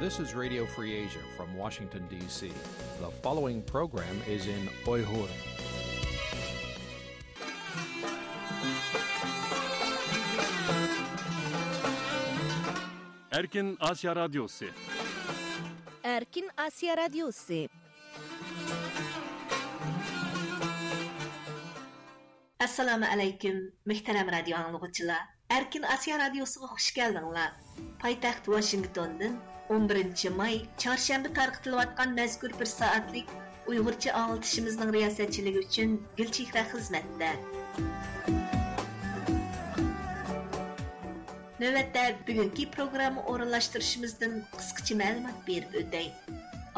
This is Radio Free Asia from Washington, D.C. The following program is in Uyghur. Erkin Asya Radyosu Erkin Asya Radyosu Assalamu alaykum, muhtaram radio anglag'uchilar. Erkin Asiya radiosiga xush keldinglar. Poytaxt Washingtondan 11 may çarşamba tarqitilayotgan mazkur bir soatlik Uyg'urcha oltishimizning riyosatchiligi uchun Gulchehra xizmatda. navbatda bugungi programma o'rinlashtirishimizdan qisqacha ma'lumot berib o'tay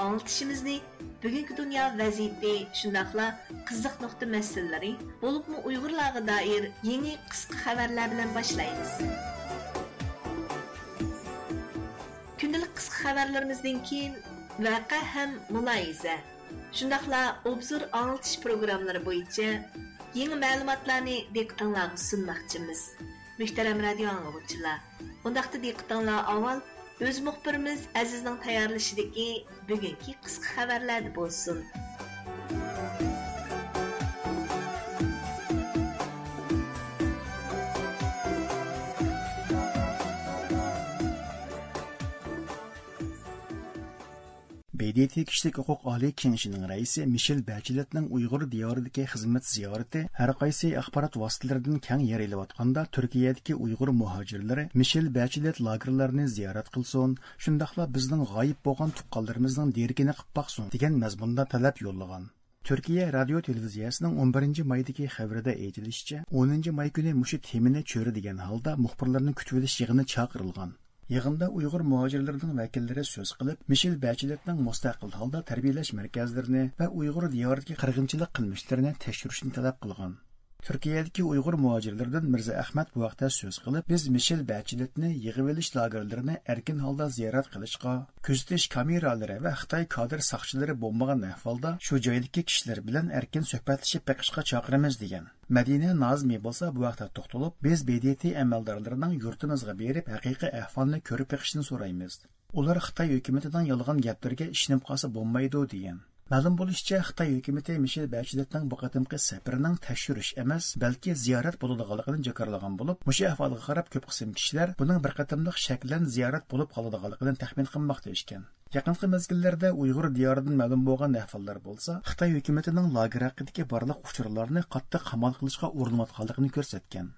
oltishimizni bugungi dunyo vaziyati shundoqla qiziq nuqta masalalari bo'libmi uyg'urlarga doir yangi qisqa xabarlar bilan boshlaymiz qisqa xabarlarimizdan keyin vaqa ham muloyiza shundoqla obzor anlatış programmalari bo'yicha yangi ma'lumotlarni diqqətinizə sunmoqchimiz Muhtaram radio anglovchilar undaqda diqqatinglar avval o'z muxbirimiz Azizning tayyorlashidagi bugungi qisqa xabarlar bo'lsin. BDT Kişilik huquq oliy kengashining raisi Michel Bacheletning Uyg'ur diyoridagi xizmat ziyorati har qaysi axborot vositalaridan keng yer elayotganda Turkiyadagi Uyg'ur muhojirlari Michel Bachelet lagerlarini ziyorat qilsin, shundaqla bizning g'oyib bo'lgan tuqqanlarimizning derkini qilib boqsin degan mazmunda talab yo'llagan. Turkiya radio televiziyasining 11 maydagi xabarida aytilishicha, 10 may kuni mushu temini cho'ri degan holda muxbirlarni kutib olish yig'ini chaqirilgan. Yig'inda Uyg'ur muhacirlərinin vəkilləri so'z qilib, Mishel Bacheletning mustaqil holda tarbiyalash markazlarini va Uyg'ur diyarındakı qırğınçılıq qilmishlarini tekshirishni talab qilgan. Türkiye'deki Uyg'ur muhacirlerden Mirza Ahmet bu vaqtda söz qilib, biz Mishel Bacheletni yig'ib olish lagerlarini erkin holda ziyorat qilishga, kuzatish kameralari va Xitoy kadr soqchilari bo'lmagan ahvolda shu joydagi kishilar bilan erkin suhbatlashib beqishga chaqiramiz degan. Madina Nazmi bo'lsa bu vaqtda to'xtalib, biz BDT amaldorlarining yurtimizga berib haqiqiy ahvolni ko'rib beqishni so'raymiz. Ular Xitoy hukumatidan yolg'on gaplarga ishonib qolsa bo'lmaydi degan. Мәлім болышча, Xitoy үкіметі Mishel Bacheletning bu qatimqi safarining tashirish emas, balki ziyorat bo'ladiganligini jakarlagan bo'lib, mushu ahvolga qarab ko'p qism kishilar buning bir qatimliq shaklan ziyorat bo'lib qoladiganligini taxmin qilmoqda ekan. Yaqinqi mezgillarda Uyg'ur diyoridan ma'lum bo'lgan ahvollar bo'lsa, Xitoy hukumatining lager haqidagi barliq uchurlarni qattiq qamal qilishga urinayotganligini ko'rsatgan.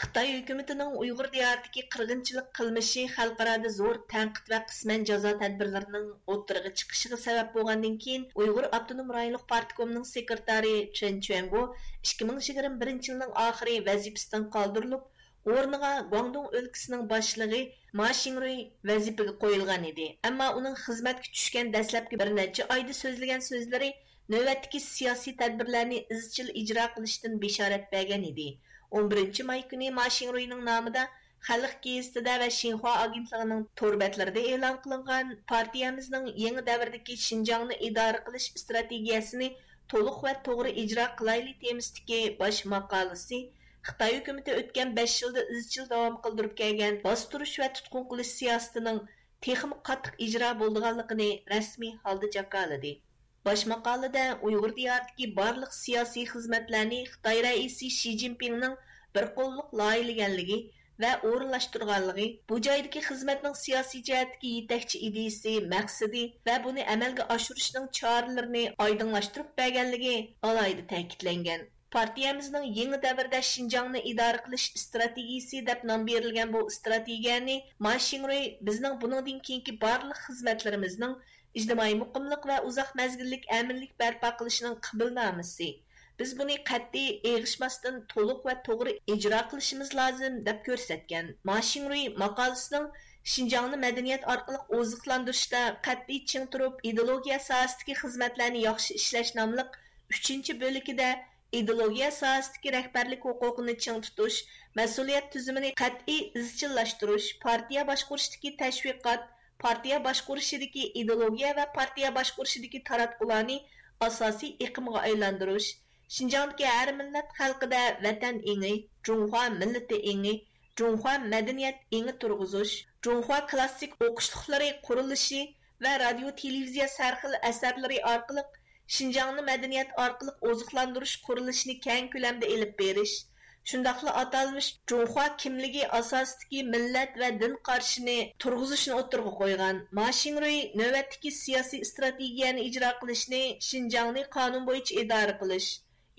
Xitoy hukumatining Uyg'ur diyoridagi qirg'inchilik qilmishi xalqarada zo'r tanqid va qisman jazo tadbirlarining o'ttirg'i chiqishiga sabab bo'lgandan keyin Uyg'ur Abdunum rayonlik partikomining sekretari Chen Chuango 2021 yilning oxiri vazifasidan qoldirilib o'rniga Guangdong o'lkasining boshlig'i Ma Xingrui vazifaga qo'yilgan edi. Ammo uning xizmatga tushgan dastlabki bir necha oyda so'zlagan so'zlari navbatdagi siyosiy tadbirlarni izchil ijro qilishdan bishorat bergan edi. 11 may kuni Mashinruining nomida Xalq gazetida va Xinhua agentligining to'rbatlarida e'lon qilingan partiyamizning yangi davrdagi Xinjiangni idora qilish strategiyasini to'liq va to'g'ri ijro qilayli temasidagi bosh maqolasi Xitoy hukumati o'tgan 5 yilda izchil davom qildirib kelgan bostirish va tutqun qilish siyosatining texim qattiq ijro bo'lganligini rasmiy holda jakoladi. Baş maqalada Uyghur diyoridagi barliq siyosiy xizmatlarni Xitoy raisi Xi Jinpingning bir qo'lliq loyilaganligi va o'rinlashtirganligi, bu joydagi xizmatning siyosiy jihatdagi yetakchi ideyasi, maqsadi va buni amalga oshirishning choralarini oydinlashtirib berganligi alohida ta'kidlangan. Partiyamizning yangi davrda Xinjiangni idora qilish strategiyasi deb nom berilgan bu strategiyani Ma Xingrui bizning buningdan keyingi barliq xizmatlarimizning ijtimoiy muqimlik va uzoq mazgillik aminlik barpo qilishning qibilnomasi biz buni qat'iy eg'ishmasdan to'liq va to'g'ri ijro qilishimiz lozim deb ko'rsatgan mashinruy maqolasining shinjongni madaniyat orqali oziqlantirishda qat'iy ching turib ideologiya sohasidagi xizmatlarni yaxshi ishlash nomli uchinchi bo'likida ideologiya sohasidagi rahbarlik huquqini ching tutish mas'uliyat tuzumini qat'iy izchillashtirish partiya boshqurishdagi tashviqot partiya boshqurishidagi ideologiya va partiya boshqurishidagi taratqularni asosiy iqimga aylantirish shinjongdagi har millat xalqida vatan ingi junxo millati ingi junxo madaniyat ingi turg'izish junxo klassik o'qishliqlari qurilishi va radio televiziya sarxil asarlari orqali shinjongni madaniyat orqali oziqlantirish qurilishini keng ko'lamda ilib berish shundoqla atalmish junxua kimligi asosidagi millat va din qarshini turg'izishni o'tirg'a qo'ygan mashinrui navbatdagi siyosiy strategiyani ijro qilishni shinjongni qonun bo'yicha idora qilish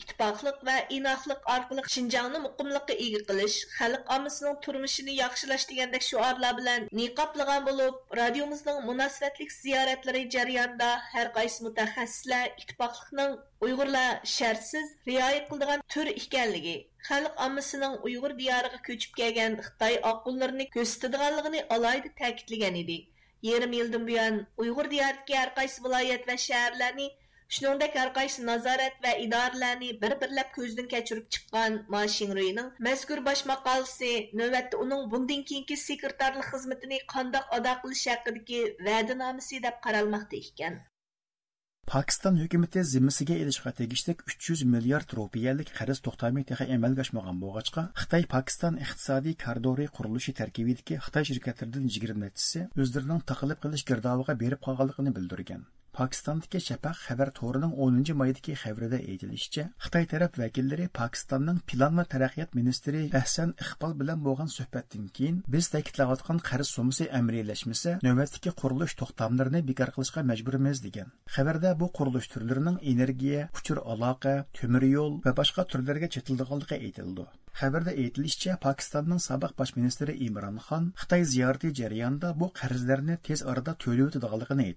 ittifoqlik va inoqlik orqali shinjongni muqimlikqa ega qilish xalq ommasining turmushini yaxshilash degandek shuorlar bilan niqoblagan bo'lib radiomizning munosabatlik ziyoratlari jarayonida har qaysi mutaxassislar ittifoqlikning uyg'urlar shartsiz rioya qiladigan tur ekanligi xalq ommasining uyg'ur diyoriga ko'chib kelgan xitoy oqqullarini ko'rsatadiganligini alayda ta'kidlagan edi. Yarim yildan buyon uyg'ur diyoridagi har qaysi viloyat va shaharlarni shuningdek har qaysi nazorat va idoralarni bir birlab ko'zdan kechirib chiqqan mashinruyning mazkur bosh maqolasi navbatda uning bundan keyingi sekretarlik xizmatini qandoq ado qilish haqidagi va'danomasi deb qaralmoqda ekan Pakistan hökuməti zimmisiga elishqa tegishlik 300 milliard rupiyalik qarz to'xtamay texi amalga oshmagan bo'lg'achqa Xitoy pokiston iqtisodiy koridori qurilishi tarkibidagi Xitoy shirkatlaridan 20 nechisi o'zlarining taqilib qilish girdoviga berib qolganligini bildirgan. Pokistondagi shapaq xabar to'rining 10 maydagi xabarida aytilishicha, Xitoy taraf vakillari Pokistonning plan va taraqqiyot ministri Ahsan iqbol bilan bo'lgan suhbatdan keyin biz ta'kidlayotgan qarz summasi amriylashmasa navbatdagi qurilish to'xtamlarini bekor qilishga majburmiz degan. Xabarda bu qurilish turlarining energiya, uchur aloqa, temir yo'l va boshqa turlarga chetildiganligi aytildi. Xabarda aytilishicha, Pokistonning sobiq bosh ministri Imron Xon Xitoy ziyorati jarayonida bu qarzlarni tez orada to'lab o'tadiganligini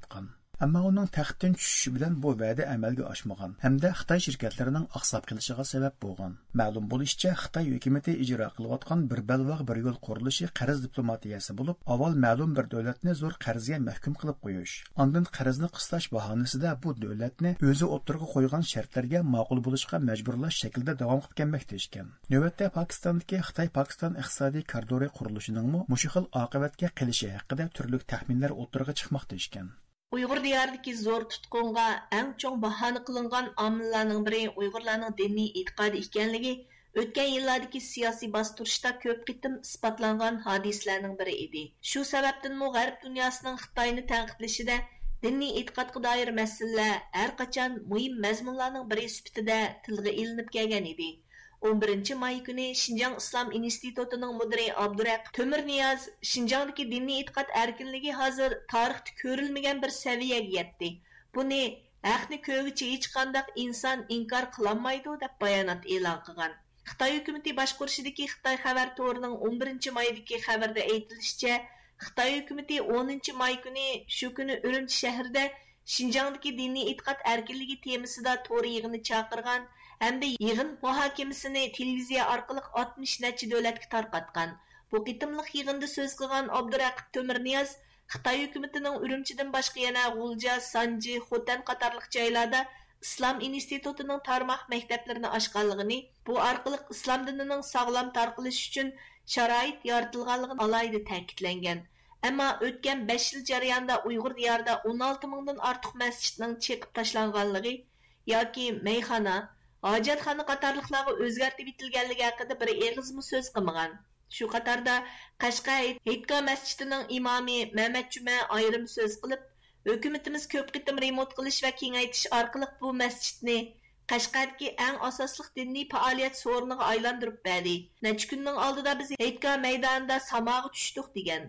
Ammo uning taxtdan tushishi bilan bu va'da amalga oshmagan hamda Xitoy shirkatlarining oqsab qilishiga sabab bo'lgan. Ma'lum bo'lishicha, Xitoy hukumatı ijro qilayotgan bir balvoq bir yo'l qurilishi qarz diplomatiyasi bo'lib, avval ma'lum bir davlatni zo'r qarzga mahkum qilib qo'yish. Ondan qarzni qislash bahonasida bu davlatni o'zi o'ttirga qo'ygan shartlarga ma'qul bo'lishga majburlash shaklida davom qilib kelmoqda ekan. Navbatda Pokistondagi Xitoy-Pokiston iqtisodiy koridori qurilishining mushu xil oqibatga qilishi haqida turli taxminlar o'ttirga chiqmoqda ekan. ئۇيغۇر دىيارىدىكى زور تۇتقۇنغا ئەڭ چوڭ باھانە قىلىنغان ئامىللارنىڭ بىرى ئۇيغۇرلارنىڭ دىنىي ئېتىقادى ئىكەنلىكى ئۆتكەن يىللاردىكى سىياسىي باستۇرۇشتا көп قېتىم ئىسپاتلانغان ھادىسىلەرنىڭ بىرى ئىدى. Шу سەۋەبتىنمۇ غەرب دۇنياسىنىڭ خىتاينى تەنقىدلىشىدە دىنىي ئېتىقادقا دائىر مەسىلىلەر ھەر قاچان مۇھىم biri بىرى سۈپىتىدە تىلغا ئېلىنىپ كەلگەن 11 may kuni Шинжаң Ислам институтының мөдире Абдурак Төмір Нияз Шинжаңдагы дини итқат эркинлиги hozir tarixda ko'rilmagan bir saviyaga yetdi. Buni haqni ko'gicha hech qandaq inson inkor qilolmaydi deb bayonot e'lon qilgan. Xitoy hukumati boshqurishidagi Xitoy xabar to'rining 11 maydagi xabarda aytilishicha, Xitoy hukumati 10 may kuni shu kuni Urumchi shahrida Шинжаңдагы diniy e'tiqod erkinligi temasida to'r yig'ini chaqirgan hamda yig'in muhokamasini televiziya ئارقىلىق oltmish nacha davlatga tarqatgan bu قېتىملىق yig'inda so'z qilgan abduraqib temirniyoz xitoy ھۆكۈمىتىنىڭ ئۈرۈمچىدىن boshqa yana g'ulja sanji xotan قاتارلىق joylarda islom institutining tarmoq maktablarini ochganligini bu orqali islom dinining sog'lom tarqalishi uchun sharoit yoritilganligi alayida ta'kidlangan ammo o'tgan besh yil jarayonida uyg'ur diyorida o'n olti mingdan ortiq masjidning chekib tashlanganligi yoki mayxona hojatxona qatorliqlarga o'zgartib etilganligi haqida bir eg'izmi so'z qilmagan. Shu qatorda qashqa heytka masjidining imomi mamat juma ayrim so'z qilib hukumatimiz ko'p qitim remont qilish va kengaytirish orqali bu masjidni qashqardagi eng asosli diniy faoliyat so'riniga aylantirib berdi. Necha kunning oldida biz heytka maydonida samoga tushdik degan.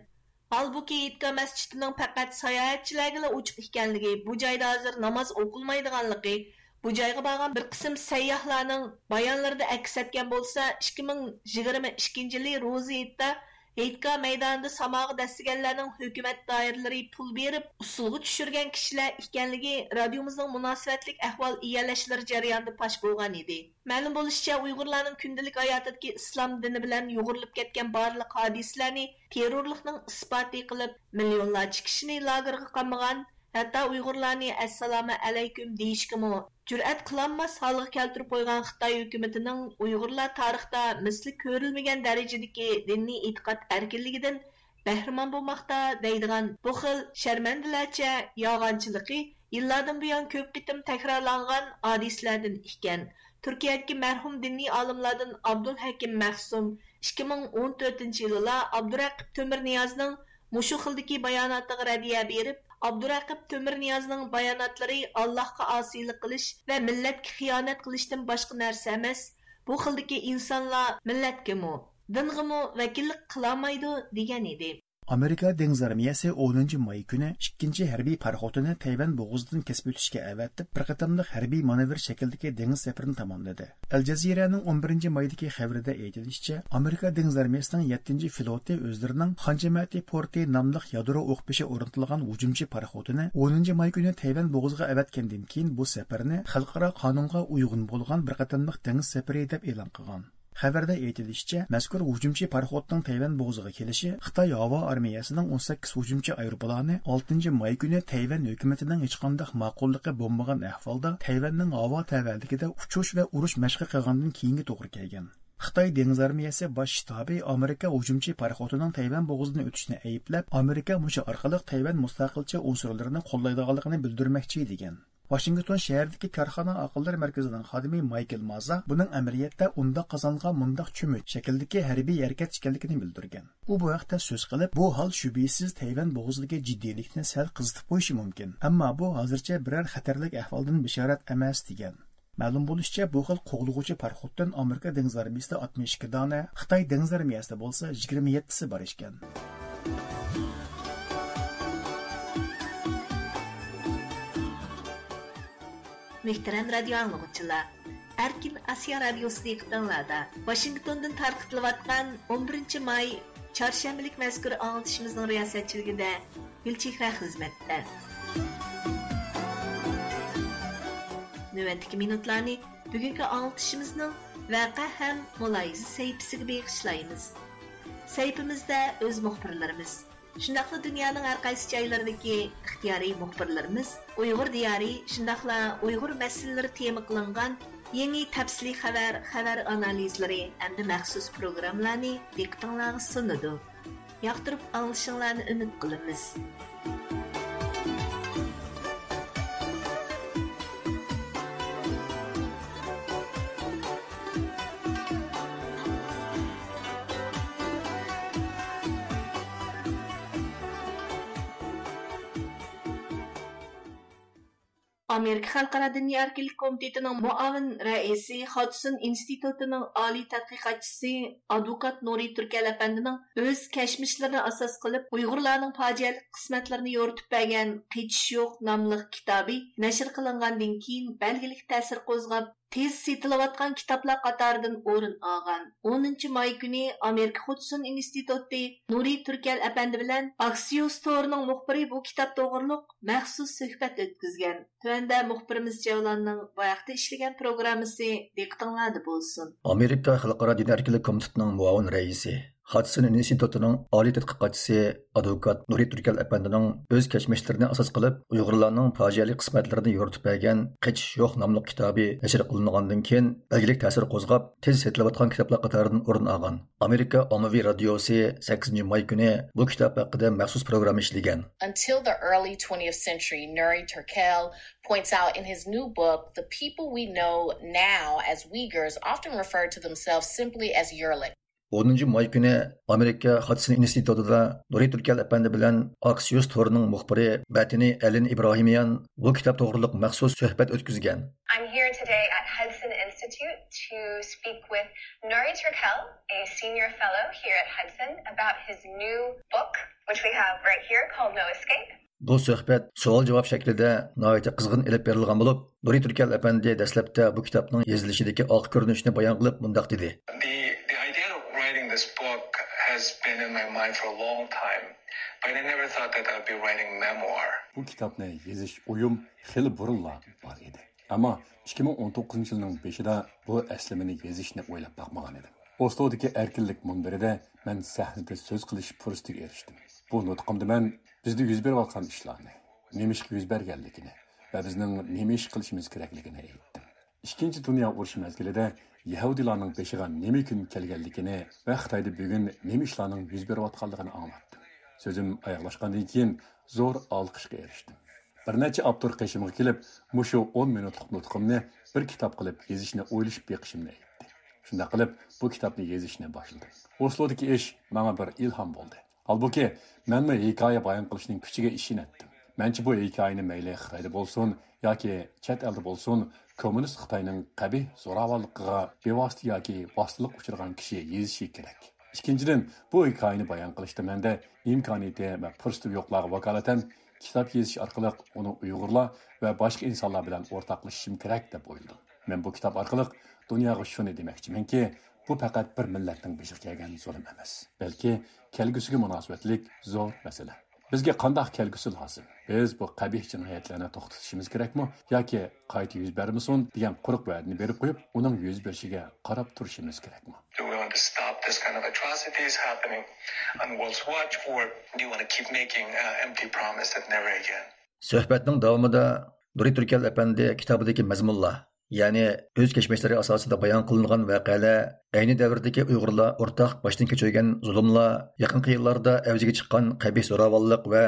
Halbuki Yitka masjidining faqat sayohatchilarga ochiq ekanligi, bu joyda hozir namoz o'qilmaydiganligi, Bu joyga барган bir qism sayyohlarning bayonlarida aks etgan bo'lsa, 2022 yili Ro'ziyitda Heytka meydanında samağı dəstəgənlərin hökumət dairələri pul verib usulğu düşürgən kişilər ikənligi radiomuzun münasibətlik əhval iyələşləri cərəyanında paş bolğan idi. Məlum bolışca Uyğurların gündəlik həyatındakı İslam dini bilən yuğurulub getgən barlıq hadisələrini terrorluqun isbatı qılıb milyonlarca kişini lagırğa qamğan hatto uyg'urlarni assalomu alaykum deyishgimi jur'at qilolmas soliq keltirib qo'ygan xitoy hukumatining uyg'urlar tarixda misli ko'rilmagan darajadagi diniy e'tiqod erkinligidan bahramon bo'lmoqda deydigan bu xil sharmandilarcha yolg'onchiligi yillardan buyon ko'p qitim takrorlangan odislardan ekan turkiyadagi marhum diniy olimlardan abdulhakim mahsum ikki ming o'n to'rtinchi yilila abduraqib temir niyozning mushu xildagi bayonotiga radiya berib ئابدۇرەقىب niyozning bayonotlari allohga osiylik qilish va millatga xiyonat qilishdan boshqa narsa emas bu خىلدىكى insonlar مىللەتكىمۇ، دىنغىمۇ vakillik qilolmaydi degan edi Amerika dengiz armiyasi 10 may kuni ikkinchi harbiy parxotini Tayvan bo'g'ozidan kesib o'tishga avatib, bir qatamliq harbiy manevr shaklidagi dengiz safarini tamomladi. Al Jazeeraning 11 maydagi xabarida aytilishicha, Amerika dengiz armiyasining 7 floti o'zlarining Xanjamati porti nomli yadro o'qpishi o'rnatilgan hujumchi parxotini 10 may kuni Tayvan bo'g'oziga avatgandan keyin bu safarni xalqaro qonunga uyg'un bo'lgan bir qatamliq dengiz safari deb e'lon qilgan. Xabarda aytilishicha, mazkur hujumchi parxodning Tayvan bo'g'ziga kelishi Xitoy havo armiyasining 18 hujumchi aeroplani 6 may kuni Tayvan hukumatining hech qanday ma'qulligi bo'lmagan ahvolda Tayvanning havo tavalligida uchish va urush mashqi qilgandan keyingi to'g'ri kelgan. Xitoy dengiz armiyasi bosh shtabi Amerika hujumchi parxotining Tayvan bo'g'izini o'tishini ayblab, Amerika mushu orqali Tayvan mustaqilcha unsurlarini qo'llaydiganligini bildirmoqchi degan. Washington şəhərindəki karxana aqllar mərkəzinin xadimi Michael Maza bunun amaliyotda unda qozongan mundaq çümü şəkildəki hərbi harakat ekanligini bildirgan. U bu vaxtda söz qılıb, bu hal şübhəsiz Tayvan bo'g'izidagi jiddiylikni sal qizitib qo'yishi mümkün, amma bu hazırca birər xətərlik ahvoldan bishorat emas degan. Ma'lum bo'lishicha, bu xil qo'g'lug'uchi parxoddan Amerika dengiz armiyasida 62 dona, Xitoy dengiz armiyasida bo'lsa 27 si bor ekan. Muhtaram radio anglagıçılar, Erkin Asiya Radyosu diqqətinizdə Washingtondan tarqıtılıyatqan 11 may çarşambalik mazkur anlatışımızın riyasətçiligində Gülçehra xizmətdə. Növbətdəki minutlarni bugünkü anlatışımızın vaqa həm mülayiza səhifəsiga bağışlayırıq. Səhifəmizdə öz müxbirlərimiz Shundaqla dunyoning har qaysi joylaridagi ixtiyoriy muxbirlarimiz Uyg'ur diyori shundaqla Uyg'ur masalalari tema qilingan yangi tafsiliy xabar, xabar analizlari hamda maxsus programmalarni diqqatingizga sunadi. Yoqtirib olishinglarni umid qilamiz. Amerika Xalqaro Diniy erkinlik komitetining muavin raisi Hodson institutining oliy tadqiqotchisi advokat Nuri Turkal apandining o'z kashmishlarini asos qilib Uyg'urlarning fojiali qismatlarini yoritib bergan Qichish yo'q nomli kitobi nashr qilingandan keyin belgilik ta'sir qo'zg'ab тез сетіліп атқан кітаплар қатардың орын алған. 10 май күні Америка Худсон институты Нури Түркел әпәнді білән Аксиус Торының мұқпыры бұл кітап тоғырлық мәқсіз сөхбәт өткізген. Төәнді мұқпырымыз Жауланның баяқты ішілген программысы дектіңлады болсын. Америка Комитетінің Hudson institutining oliy tadqiqotchisi advokat Nuri Turkal apandining o'z kechmishlarini asos qilib, Uyg'urlarning fojiali qismatlarini yoritib bergan Qichish yo'q nomli kitobi nashr qilingandan keyin belgilik ta'sir qo'zg'ab, tez setilayotgan kitoblar qatoridan o'rin olgan. Amerika ommaviy radiosi 8 may kuni bu kitob haqida maxsus programma ishlagan. Until the early 20th century, Nuri Turkel points out in his new book, the people we know now as Uyghurs often refer to themselves simply as Yurlik. 10 may kuni Amerika Hudson institutida Nuri Turkal apandi bilan Axios torining muxbiri Batini Alin Ibrohimiyan bu kitob to'g'riliq maxsus suhbat o'tkazgan. I'm here today at Hudson Institute to speak with Nuri Turkel, a senior fellow here at Hudson, about his new book, which we have right here called No Escape. Bu suhbat savol-javob shaklida nihoyatda qizg'in ilib berilgan bo'lib, Nuri Turkal apandi dastlabda bu kitobning yozilishidagi oq ko'rinishni bayon qilib mundaq dedi. The this book has been in my mind for a long time, but I never thought that I'd be writing memoir. Bu kitobni yozish o'yim xili burunla bor edi. Ammo 2019 yilning 5ida bu aslimini yozishni o'ylab boqmagan edim. Oslodagi erkinlik munbirida men sahnada so'z qilish fursatiga erishdim. Bu nutqimda men bizda yuz berayotgan ishlarni, nima ishga yuz berganligini va bizning nima ish qilishimiz kerakligini aytdim. Ikkinchi dunyo urushi mezgilida Yahudilarning beshiga nima kun kelganligini va Xitoyda bugun nima ishlarning yuz berayotganligini anglatdim. So'zim oyoqlashgandan keyin zo'r olqishga erishdim. Bir necha abtur qishimga kelib, mushu 10 minutlik nutqimni bir kitob qilib yozishni o'ylashib beqishimni aytdi. Shunda qilib bu kitobni yozishni boshladim. Oslodagi ish menga bir ilhom bo'ldi. Halbuki men hikoya bayon qilishning kuchiga ishonatdim. Мәнче бу хикаяны мәйле Хитайда булсын яки чат элде булсын, коммунист Хитаенның кабих зораваллыгыга бевасты яки басылык учырган киши язышы керек. Икенчедән, бу хикаяны баян кылышта мәндә имканияте ва фурсаты юклыгы вакалатан kitap yazış arkalık onu Uygurlar ve başka insanlar bilen ortaklaşışım gerek de boyuldum. Ben bu kitap arkalık dünyaya şunu demekçimin ki bu fakat bir milletin beşik gelgen zulüm emez. Belki kelgüsüge münasebetlik zor mesele. Bizga qandoq kelgusi lozim? Biz bu qabih jinoyatlarni to'xtatishimiz kerakmi? Yoki qayta yuz bermasin degan quruq va'dani berib qo'yib uning yuz berishiga qarab turishimiz kerakmi? Uh, suhbatning davomida Nuri Turkal apandi kitobidagi mazmunlar ya'ni o'z kechmishlari asosida bayon qilingan voqealar ayni davrdagi uyg'urlar o'rtaq boshdan kechirgan zulmlar yaqinqi yillarda avjiga chiqqan qabih zo'ravonlik va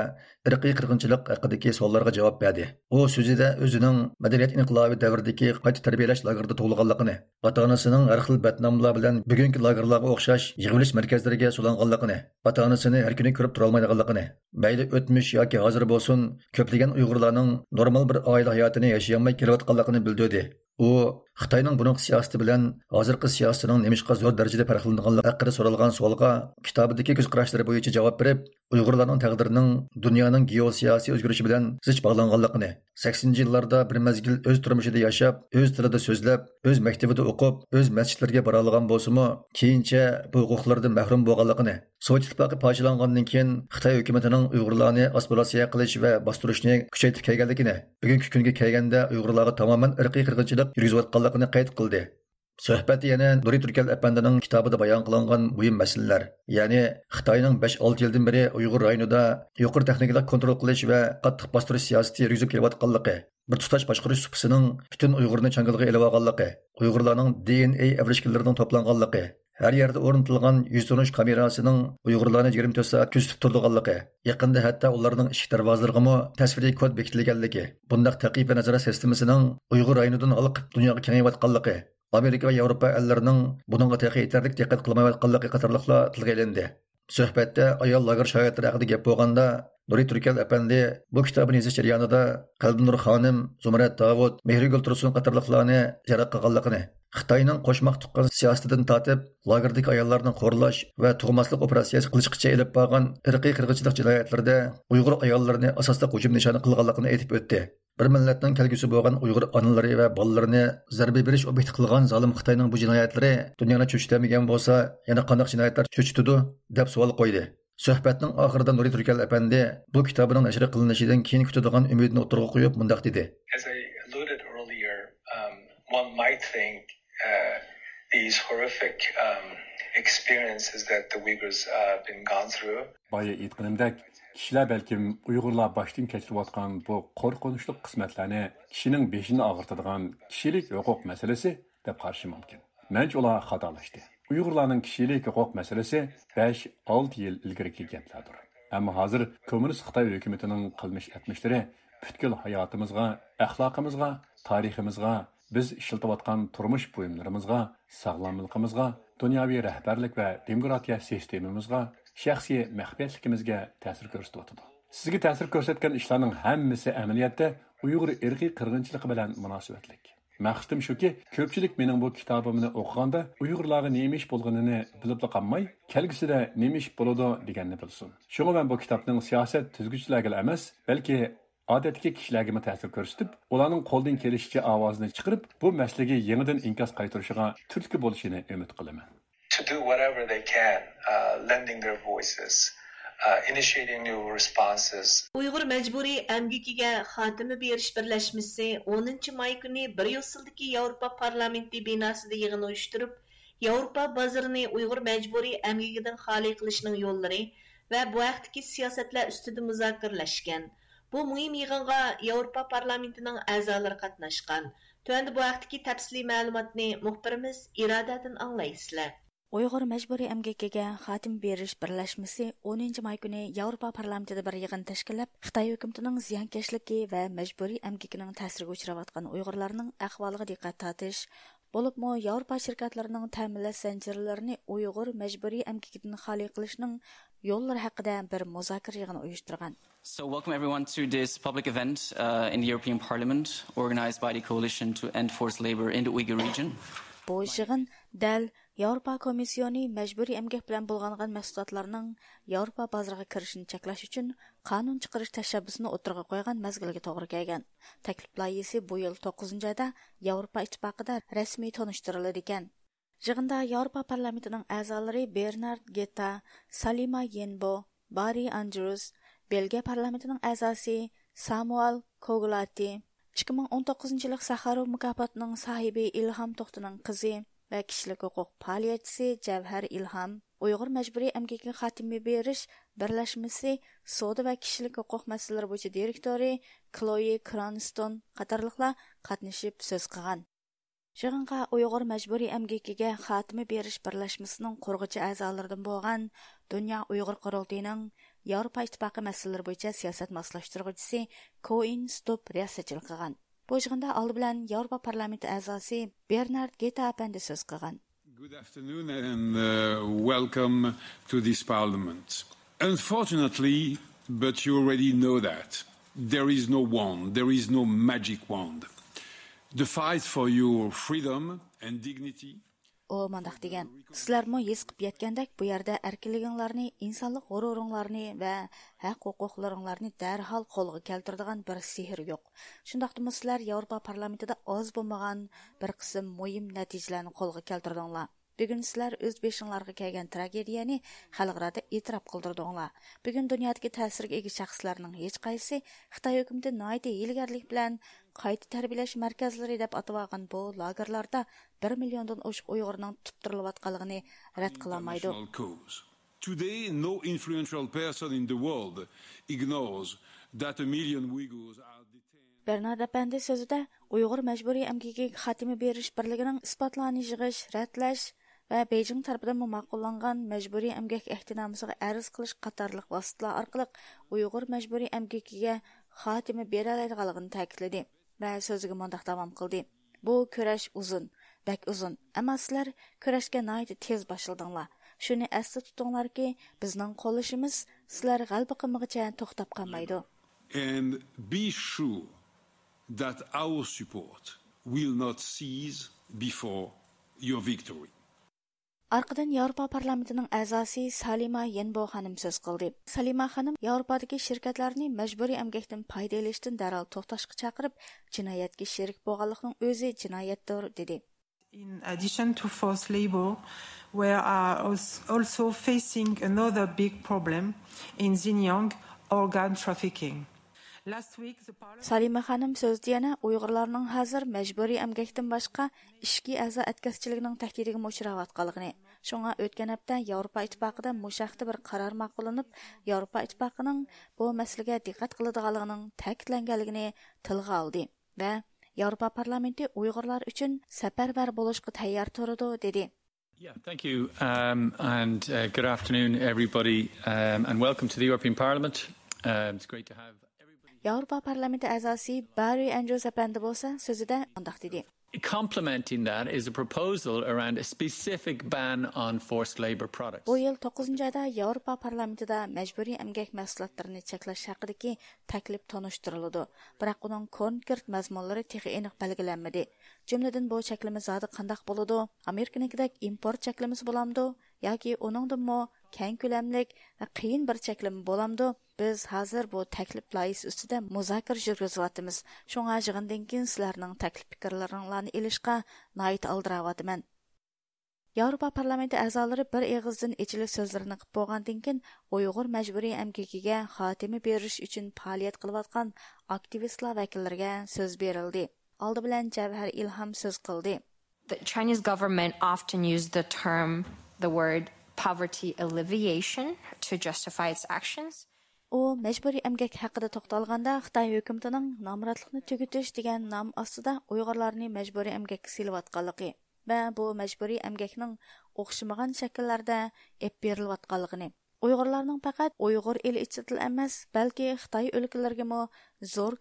irqiy qirg'inchilik haqidagi savollarga javob berdi. U so'zida o'zining madaniyat inqilobi davridagi qayta tarbiyalash lagerida tug'ilganligini ota onasining har xil badnomlar bilan bugungi lagerlarga o'xshash yig'ilish markazlariga sulanganligini ota onasini har kuni ko'rib turolmaydiganligini mayli o'tmish yoki hozir bo'lsin ko'plagan uyg'urlarning normal bir oila hayotini yashayolmay kelayotganligini bildirdi. U xitoyning buning siyosati bilan hozirgi siyosatining nemishqa zo'r darajada farqlanganligi haqida so'ralgan savolga kitobidagi ko'z qarashlari bo'yicha javob berib uyg'urlarning taqdirining dunyoning geosiyosiy o'zgarishi bilan zich bog'langanligini saksoninchi yillarda bir mazgil o'z turmushida yashab o'z tilida so'zlab o'z maktabida o'qib o'z masjidlarga bora olgan bo'lsimi keyincha bu huquqlardan mahrum bo'lganligini sovet ittifoqi parchalangandan keyin xitoy hukumatining uyg'urlarni assimilyatsiya qilish va bostirishni kuchaytirib kelganligini bugungi kunga kelganda uyg'urlarga tamoman irqiy qirg'inchilik yurgizayotganligini qayd qildi. Suhbat yana Nuri Türkel əfəndinin кітабында bayan qılınğan mühim məsələlər, yəni Xitayının 5-6 ildən beri uyg'ur rayonunda yuqur техникалық kontrol qilish va qattiq bostirish siyasəti yürgüzüb Бір bir tutaş başqarış бүтін bütün Uyğurni çangılğa elib olğanlığı, Uyğurlarning DNA har yerda o'rnatilgan yuz tunish kamerasining uyg'urlarni yigirma to'rt soat kuzatib turdiganligi yaqinda hatto ularning eshik darvozalarigami tasviriy kod bekitilganligi bundaq taqib va nazorat sistemasining uyg'ur rayonidan olqib dunyoga kengayotganligi amerika va yevropa ellarining buningga texi yetarlik diqqat nuri turkal apandi bu kitobni yozish jarayonida qalbinur xonim zumrat davud mehrigul tursun qatorliqlarni jaraq qilganligini xitoyning qo'shmoq tuqqan siyosatidan tortib lagerdagi ayollarni qo'rlash va tug'maslik operatsiyasi qilishgacha ilib borgan irqiy qirg'inchilik jinoyatlarida uyg'ur ayollarini asosli hujum nishoni qilganligini aytib o'tdi. Bir millatning kelgusi bo'lgan uyg'ur onalari va bolalarini zarba berish obyekti qilgan zolim xitoyning bu jinoyatlari dunyoni cho'chitamagan bo'lsa yana qanday jinoyatlar cho'chitidi deb savol qo'ydi. Сөхбәттің ақырда Нұри Түркел әпәнде бұл кітабының әшірі қылынышыдан кейін күті дұған үмейдің отырғы құйып мұндақ деді. Байы етқінімдәк, кішілә бәлкім ұйғырла баштың кәтірі батқан бұл қор қонышлық қысметләне кішінің бешінің ағыртыдыған кішілік өқоқ мәселесі дәп қаршы мүмкін. Мәнч ола қаталышды. Uyg'urlarning kishilik huquq masalasi besh olti yil ilgari gaplardir ammo hozir kommunist xitoy hukumatining qilmish atmishlari butkul hayotimizga axloqimizga tariximizga biz ishlatayotgan turmush buyumlarimizga sog'lomligimizga dunyoviy rahbarlik va demokratiya sistemamizga shaxsiy maxfiyatligimizga ta'sir ko'rsatyotidi sizga ta'sir ko'rsatgan ishlarning hammasi amaliyotda uyg'ur irqiy qirg'inchiligi bilan munosabatlik. Maqsadim shuki ko'pchilik mening bu kitobimni o'qiganda uyg'urlarga nima ish bo'lganini bilib qolmay kelgusida nima ish bo'ladi deganni bilsin shunga man bu kitobning siyosat tuzguvchilarga emas balki odatdagi kishilarga ta'sir ko'rsatib ularning qo'ldan kelishicha ovozini chiqarib bu masalaga yangidan inkas qaytarishiga turtki bo'lishini umid qilaman to do whatever they can, uh, lending their voices, uh. Uyg'ur majburiy amgikiga xotimi berish birlashmasi 10 may kuni Bryusseldagi Yevropa parlamenti binosida yig'in uyushtirib, Yevropa bozorini Uyg'ur majburiy amgikidan xoli qilishning yo'llari va bu vaqtdagi siyosatlar ustida muzokaralashgan. Bu muhim yig'inga Yevropa parlamentining a'zolari qatnashgan. Tuanda bu vaqtdagi tafsiliy ma'lumotni muxbirimiz Irodadan anglaysizlar. Uyghur majburiy emgakiga xotim berish birlashmasi 10 may kuni Yevropa parlamentida bir yig'in tashkillab, Xitoy hukumatining ziyonkashligi va majburiy emgakining ta'siriga uchrayotgan Uyg'urlarning ahvoliga diqqat tortish, Болыпмы Европа şirketләренең тәэминләш зәнҗирләрен уйгыр мәҗбүри әмгекидән хали кылышның yo'llari haqida bir muzokara yig'ini uyushtirgan So welcome everyone to this public event uh, in the European Parliament organized by the Coalition to End Forced Labor in the Uyghur region. Bu yig'in dal Европа Комиссионы мәҗбүри әмгәк белән булганган мәхсулатларның Европа базарына киришен чаклаш өчен канун чыгарыш тәшәббүсен отырга куйган мәзгилгә тогры килгән. Тәклиф лайысы бу ел 9-нчы айда Европа иттифакында рәсми тоныштырылды икән. Жыгында Европа парламентының әгъзалары Бернард Гетта, Салима Йенбо, Бари Андрюс, Белге parlamentining әгъзасы Samuel Коглати, 2019 yillik Сахаров mukofotining sahibi Ilham To'xtining кызы ve kişilik hukuk پائالىيەتچىسى Cevher İlham, Uyghur Mecburi Emgeki Hatimi Beriş Birleşmesi, Soda ve Kişilik Hukuk Meseleleri Bucu Direktörü Chloe Cranston قاتارلىقلار قاتنىشىپ söz قىلغان Жығынға ұйғыр мәжбүри әмгекіге қатымы беріш бірләшмісінің қорғычы әзалырдың болған Дүния ұйғыр құрылтыйның Европа Иттіпақы мәселелері бойынша саясат маслаштырғычысы Коин Стоп риясетчіл қылған. Бұл жығында алды білән Еуропа парламенті әзасы Бернард Гета әпәнді сөз қылған. Good afternoon and uh, welcome to this parliament. Unfortunately, but you already know that, there is no wand, there is no magic wand. the fight for your freedom and dignity o mandaq degan sizlarmi his qilib yetgandek bu yerda erkinliginglarni insonlik g'ururinglarni va haq huquqlaringlarni darhol qo'lga keltiradigan bir sehr yo'q shundoqdimi sizlar yevropa parlamentida oz bo'lmagan bir qism muhim natijalarni qo'lga keltirdinglar Бүгін сілер өз бешіңларға кәген трагедияны халықарада e'tirof qildirdinglar. Bugun dunyodagi ta'sirga ega shaxslarning hech qaysi Xitoy hukumati noiti hilgarlik bilan қайты тәрбиелеш мәркәзләре дип атылган бу лагерларда 1 миллиондан ошык уйгырның туптырылып атканлыгын рәт кыламайды. Today no influential person in the world ignores that a million Uyghurs are Бернард әпәнде сөзүдә уйгыр мәҗбүри әмгеге хатимы бериш бирлигенең испатланы җыгыш, рәтләш ва Бейҗиң тарафыдан мәҗбүри әмгәк so'ziga mundoq davom qildi. Bu kurash uzun, bak uzun, ammo sizlar kurashga nihoyat tez boshladinglar. Shuni esda tutinglarki, bizning qo'lishimiz sizlar g'alaba qilmag'icha to'xtab qolmaydi. And be sure that our support will not cease before your victory. Арқыдан Европа parlamentining әзасы Салима Йенбо ханым сөз қылды. Салима ханым Yevropadagi şirketләрне мәҗбүри әмгәктән пайда элештән дәрал тоқташқы чакырып, җинаятка шерик булганлыкның өзі җинаяттыр диде. In addition to forced labor, we are also facing another big problem in Xinjiang organ trafficking. Салима ханым сөзді yana Uyg'urlarning hozir majburiy emgakdan boshqa ishki a'zo atkazchiligining tahdidiga uchrayotganligini, shunga o'tgan hafta Yevropa ittifoqida mushaqda bir qaror ma'qullanib, Yevropa ittifoqining bu masalaga diqqat qiladiganligining ta'kidlanganligini tilga oldi va Yevropa parlamenti Uyg'urlar uchun safarbar bo'lishga tayyor turadi dedi. Yeah, thank you, um, and uh, good afternoon, everybody, um, and welcome to the European Parliament. Um, it's great to have Avropa Parlamenti əzası Barry Andrews əpəndi bolsa sözüdə andaq dedi. Complementing that is a proposal around a specific ban on forced labor products. Bu yıl 9-cu ayda Avropa parlamentində məcburi əmgək məhsullarını çəkləş haqqındakı təklif tanışdırıldı. Biroq onun konkret məzmunları texi eniq belgilənmədi. Cümlədən bu çəklimi zadı qandaq boladı? Amerikanikidək import çəklimiz bulamdı? Yoki onundanmı keng ko'lamlik va qiyin bir cheklama bo'lamdi? Biz hozir bu taklif loyihasi ustida muzokara yurgizyapmiz. Shunga yig'indan keyin sizlarning taklif fikrlaringlarni ilishga noit aldirayotiman. Yevropa parlamenti a'zolari bir eg'izdan ichili so'zlarini qilib bo'lgandan keyin Uyg'ur majburiy amkikiga xotimi berish uchun faoliyat qilayotgan aktivistlar vakillariga so'z berildi. Oldi bilan Javhar Ilham so'z. The Chinese government often use the term the word poverty alleviation to justify its actions. u мәжбүрий әмгәк хақыда тоқталғанда Қытай үкіметінің намратлықны түгітіш деген нам астыда ұйғырларны мәжбүрий әмгәкке сыйлап атқанлығы bu бұл мәжбүрий әмгәкнің оқшымаған шәкілдерде еп беріліп атқанлығыны ұйғырларның пақат ұйғыр ел іші тіл емес бәлки Қытай өлкелерге мо зор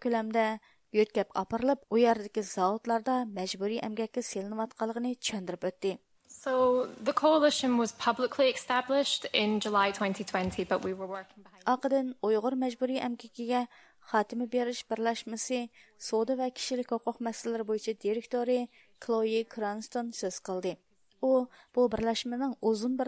So the coalition was publicly established in July 2020, but we were working behind. Aqdin Uyghur Majburi MKK'ye Xatim Berish Birlashmasi Soda va Kishilik Huquq Masalalari bo'yicha direktori Chloe Cranston söz qildi. U bu birlashmaning uzun bir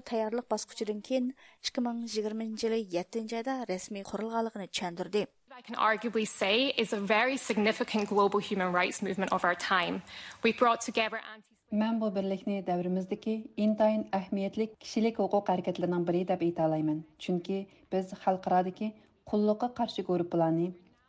I can arguably say is a very significant global human rights movement of our time. We brought together anti Mən bu birlikni davrimizdagi intayin ahamiyatlik kishilik huquq harakatlarining biri deb ayta olaman. Chunki biz xalqarodagi qulluqqa qarshi guruhlarni,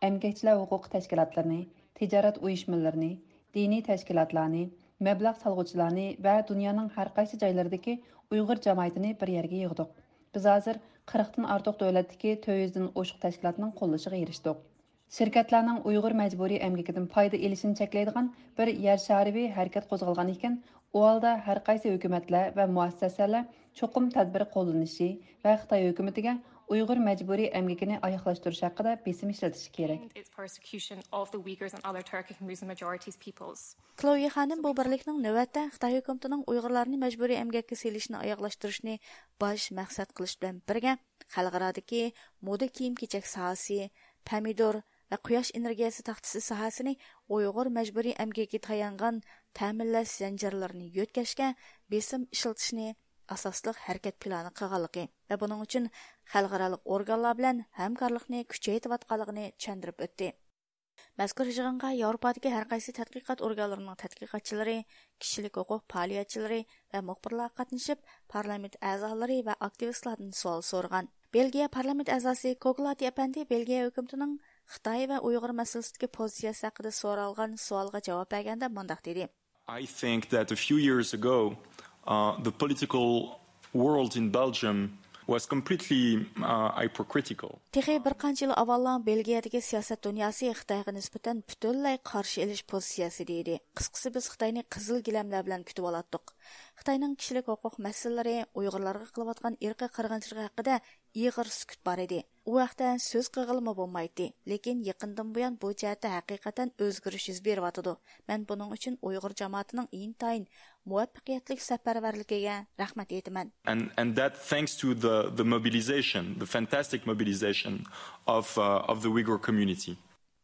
emgakchilar huquq tashkilotlarini, tijorat uyushmalarini, diniy tashkilotlarni, mablag' solg'uvchilarni va dunyoning har qaysi joylaridagi Uyg'ur jamoatini bir yerga yig'dik. Biz hozir 40 dan ortiq davlatdagi 400 dan oshiq tashkilotning qo'llashiga erishdik. Şirketlərinin Uyğur məcburi əmgəkindən fayda elişini çəkləydiğən bir yer şaribi hərəkət qozğalğan ikən, o halda hər qaysı hökumətlər və müəssisələr çoxum tədbir qollanishi və Xitay hökumətinə Uyghur məcburi əmgəkini ayaqlaşdırış haqqında besim işlətiş kerak. Chloe xanım bu birlikning navbatda Xitoy hukumatining Uyghurlarni majburiy əmgəkə selishni ayaqlaşdırishni baş məqsəd qilish bilan birgə xalqaradagi moda kiyim-kechak sohasi, pomidor, ۋە قۇياش ئېنېرگىيەسى تاختىسى ساھەسىنى ئۇيغۇر مەجبۇرىي ئەمگىكى تايانغان تەمىنلەش زەنجىرلىرىنى يۆتكەشكە بېسىم ئىشلىتىشنى ئاساسلىق ھەرىكەت پىلانى قىلغانلىقى ۋە بۇنىڭ ئۈچۈن خەلقئارالىق ئورگانلار әмкарлықны, ھەمكارلىقنى كۈچەيتىۋاتقانلىقىنى چۈشەندۈرۈپ өтті. mazkur yig'inga yevropadagi har qaysi tadqiqot organlarining tadqiqotchilari kishilik huquq faoliyatchilari va muxbirlar qatnashib parlament a'zolari va aktivistlardan суал belgiya парламент әзасы Коглат apandi belgiya hukumatining xitoy va uyg'ur masalasidagi pozitsiyasi haqida so'ralgan savolga javob berganda mundoq dedi i think that a few years ago uh, the political world in belgium was completely uh, hypocritical. Texi bir qancha yil avvallan Belgiyadagi siyosat dunyosi Xitoyga nisbatan butunlay qarshi elish pozitsiyasi deydi. Qisqasi biz Xitoyni qizil gilamlar bilan kutib olatdik. Xitoyning kishilik huquq masalalari Uyg'urlarga qilayotgan irqiy qirg'inchilik haqida ig'ir sukut bor edi. U vaqtda so'z qig'ilma bo'lmaydi, lekin yaqindan buyon bu jihatda haqiqatan o'zgarish yuz beryotidi. Men buning uchun Uyg'ur jamoatining intayin muvaffaqiyatli safarbarligiga rahmat aytaman. And and that thanks to the the mobilization, the fantastic mobilization of uh, of the Uyghur community.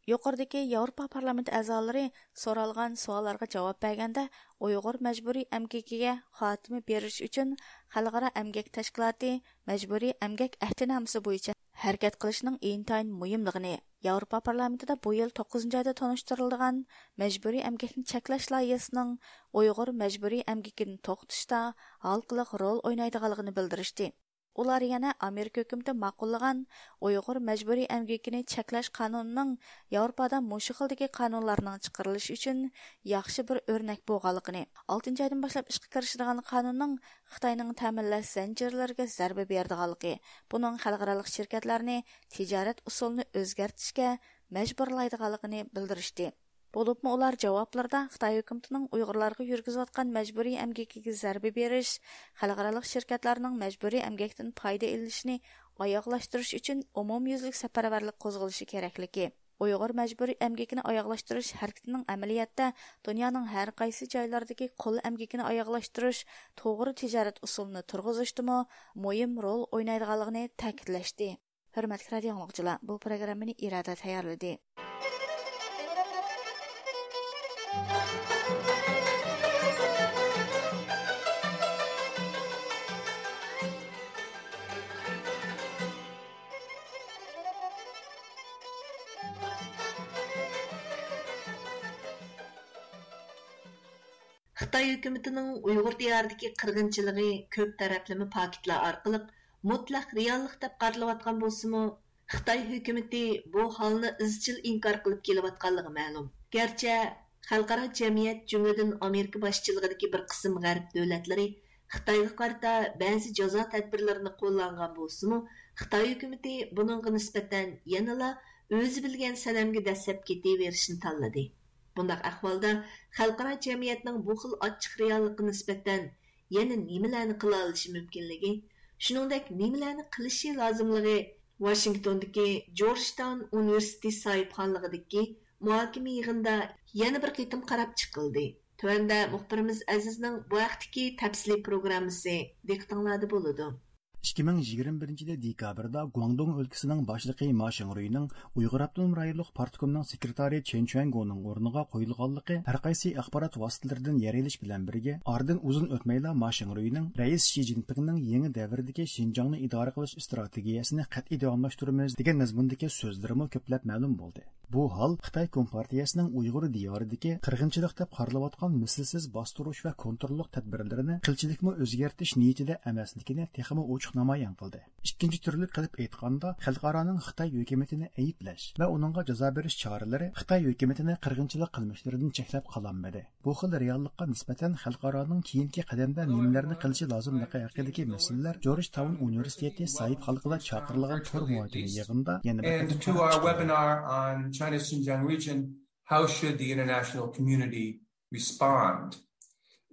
Yuqoridagi Yevropa parlamenti a'zolari so'ralgan savollarga javob berganda Uyg'ur majburiy amgakiga xotimi berish uchun xalqaro amgak tashkiloti majburiy amgak ahdinamasi bo'yicha harakat qilishning intayin muhimligini Yevropa parlamentida bu yil 9 oyda tanishtirilgan majburiy amgakni cheklash loyihasining Uyg'ur majburiy amgakini to'xtatishda halqiliq rol o'ynaydiganligini bildirishdi. Олар yana Amerika hökümti ma'qullagan Uyg'ur majburiy әмгекіні cheklash qonunining Яурпада mushu xildagi qonunlarning chiqarilishi uchun бір bir o'rnak 6 oydan boshlab ishga kirishadigan qonunning Xitoyning ta'minlash zanjirlariga zarba berdiganligi, buning xalqaro shirkatlarni tijorat usulini o'zgartirishga мәжбүрлайдығалығыны білдірішті. Болупмы улар жавапларда Хытай хөкүмәтенең уйгырларга йөргизеп аткан мәҗбүри зәрбе беріш, халықаралық халыкаралык şirketләрнең мәҗбүри пайда файда алышны үшін өчен умумйөзлек сәфәрвәрлек козгылышы кирәклеге. Uyghur мәҗбүри әмгекне аяклаштырыш хәрәкәтенең әмәлияттә дөньяның қайсы жайлардағы җайлардагы кол әмгекне аяклаштырыш, тижарат тиҗарат тұрғызышты ма, мөһим роль уйнайдыганлыгын тәэкидләште. Хөрмәтле радио тыңлаучылар, бу программаны ирада тәйярлады. Xitoy hukumatining Uyg'ur diyoridagi qirg'inchiligi ko'p taraflama paketlar orqali mutlaq reallik deb qaralayotgan bo'lsa-mu, Xitoy hukumati bu holni izchil inkor qilib kelayotganligi ma'lum. Garchi xalqaro jamiyat jumladan amerika ئامېرىكا bir qism g'arb davlatlari xitoyga qarta ba'zi jazo tadbirlarini qo'llangan bo'lsiu xitoy hukumati ھۆكۈمىتى nisbatan yanala o'zi bilgan بىلگەن dastlab ketaverishni tanladi. تاللىدى ahvolda xalqaro jamiyatning bu xil خىل reallikqa nisbatan yana nimalarni qila olishi mumkinligi shuningdek nimalarni qilishi lozimligi vashingtondagi jorjtaun universiteti sohibxonligidagi muhokama yig'inda yana bir qitim qarab chiqildi Төвәндә мөхбирimiz Әзизнең бу вакытки тәфсилий программасы диктанлады булды. 2021 yili dekabrda guangdong o'lkasining boshlig'i ma shingruйning uyg'ur avtonom rayonlik partikomining sekretari chen chuangoning o'rniga qo'yilganligi har qaysi axborot vositalaridan yarilish bilan birga ordan uzun o'tmayla ma shingruйning rais shi zinpinning yangi davrdagi shinjongni idora qilish strategiyasini qat'iy davomlashtiramiz degan mazmundagi so'zlarimi ko'plab ma'lum bo'ldi. Bu hol xitoy kompartiyasining uyg'ur diyoridagi qirg'inchilik deb qaralayotgan mislsiz bostirish va kontrollik tadbirlarini qilchilikmi o'zgartish niyatida emasligini texmi ochiq ochiq namoyon qildi ikkinchi turli qilib aytganda xalqaroning xitoy hukumatini ayblash va uningga jazo berish choralari xitoy hukumatini qirg'inchilik qilmishlaridan cheklab qololmadi bu xil reallikqa nisbatan xalqaroning keyingi qadamda nimalarni qilishi lozimligi haqidagi masalalar jorj taun universiteti said xalqida chaqirilgan muhokama yig'inida yana how should the international community respond?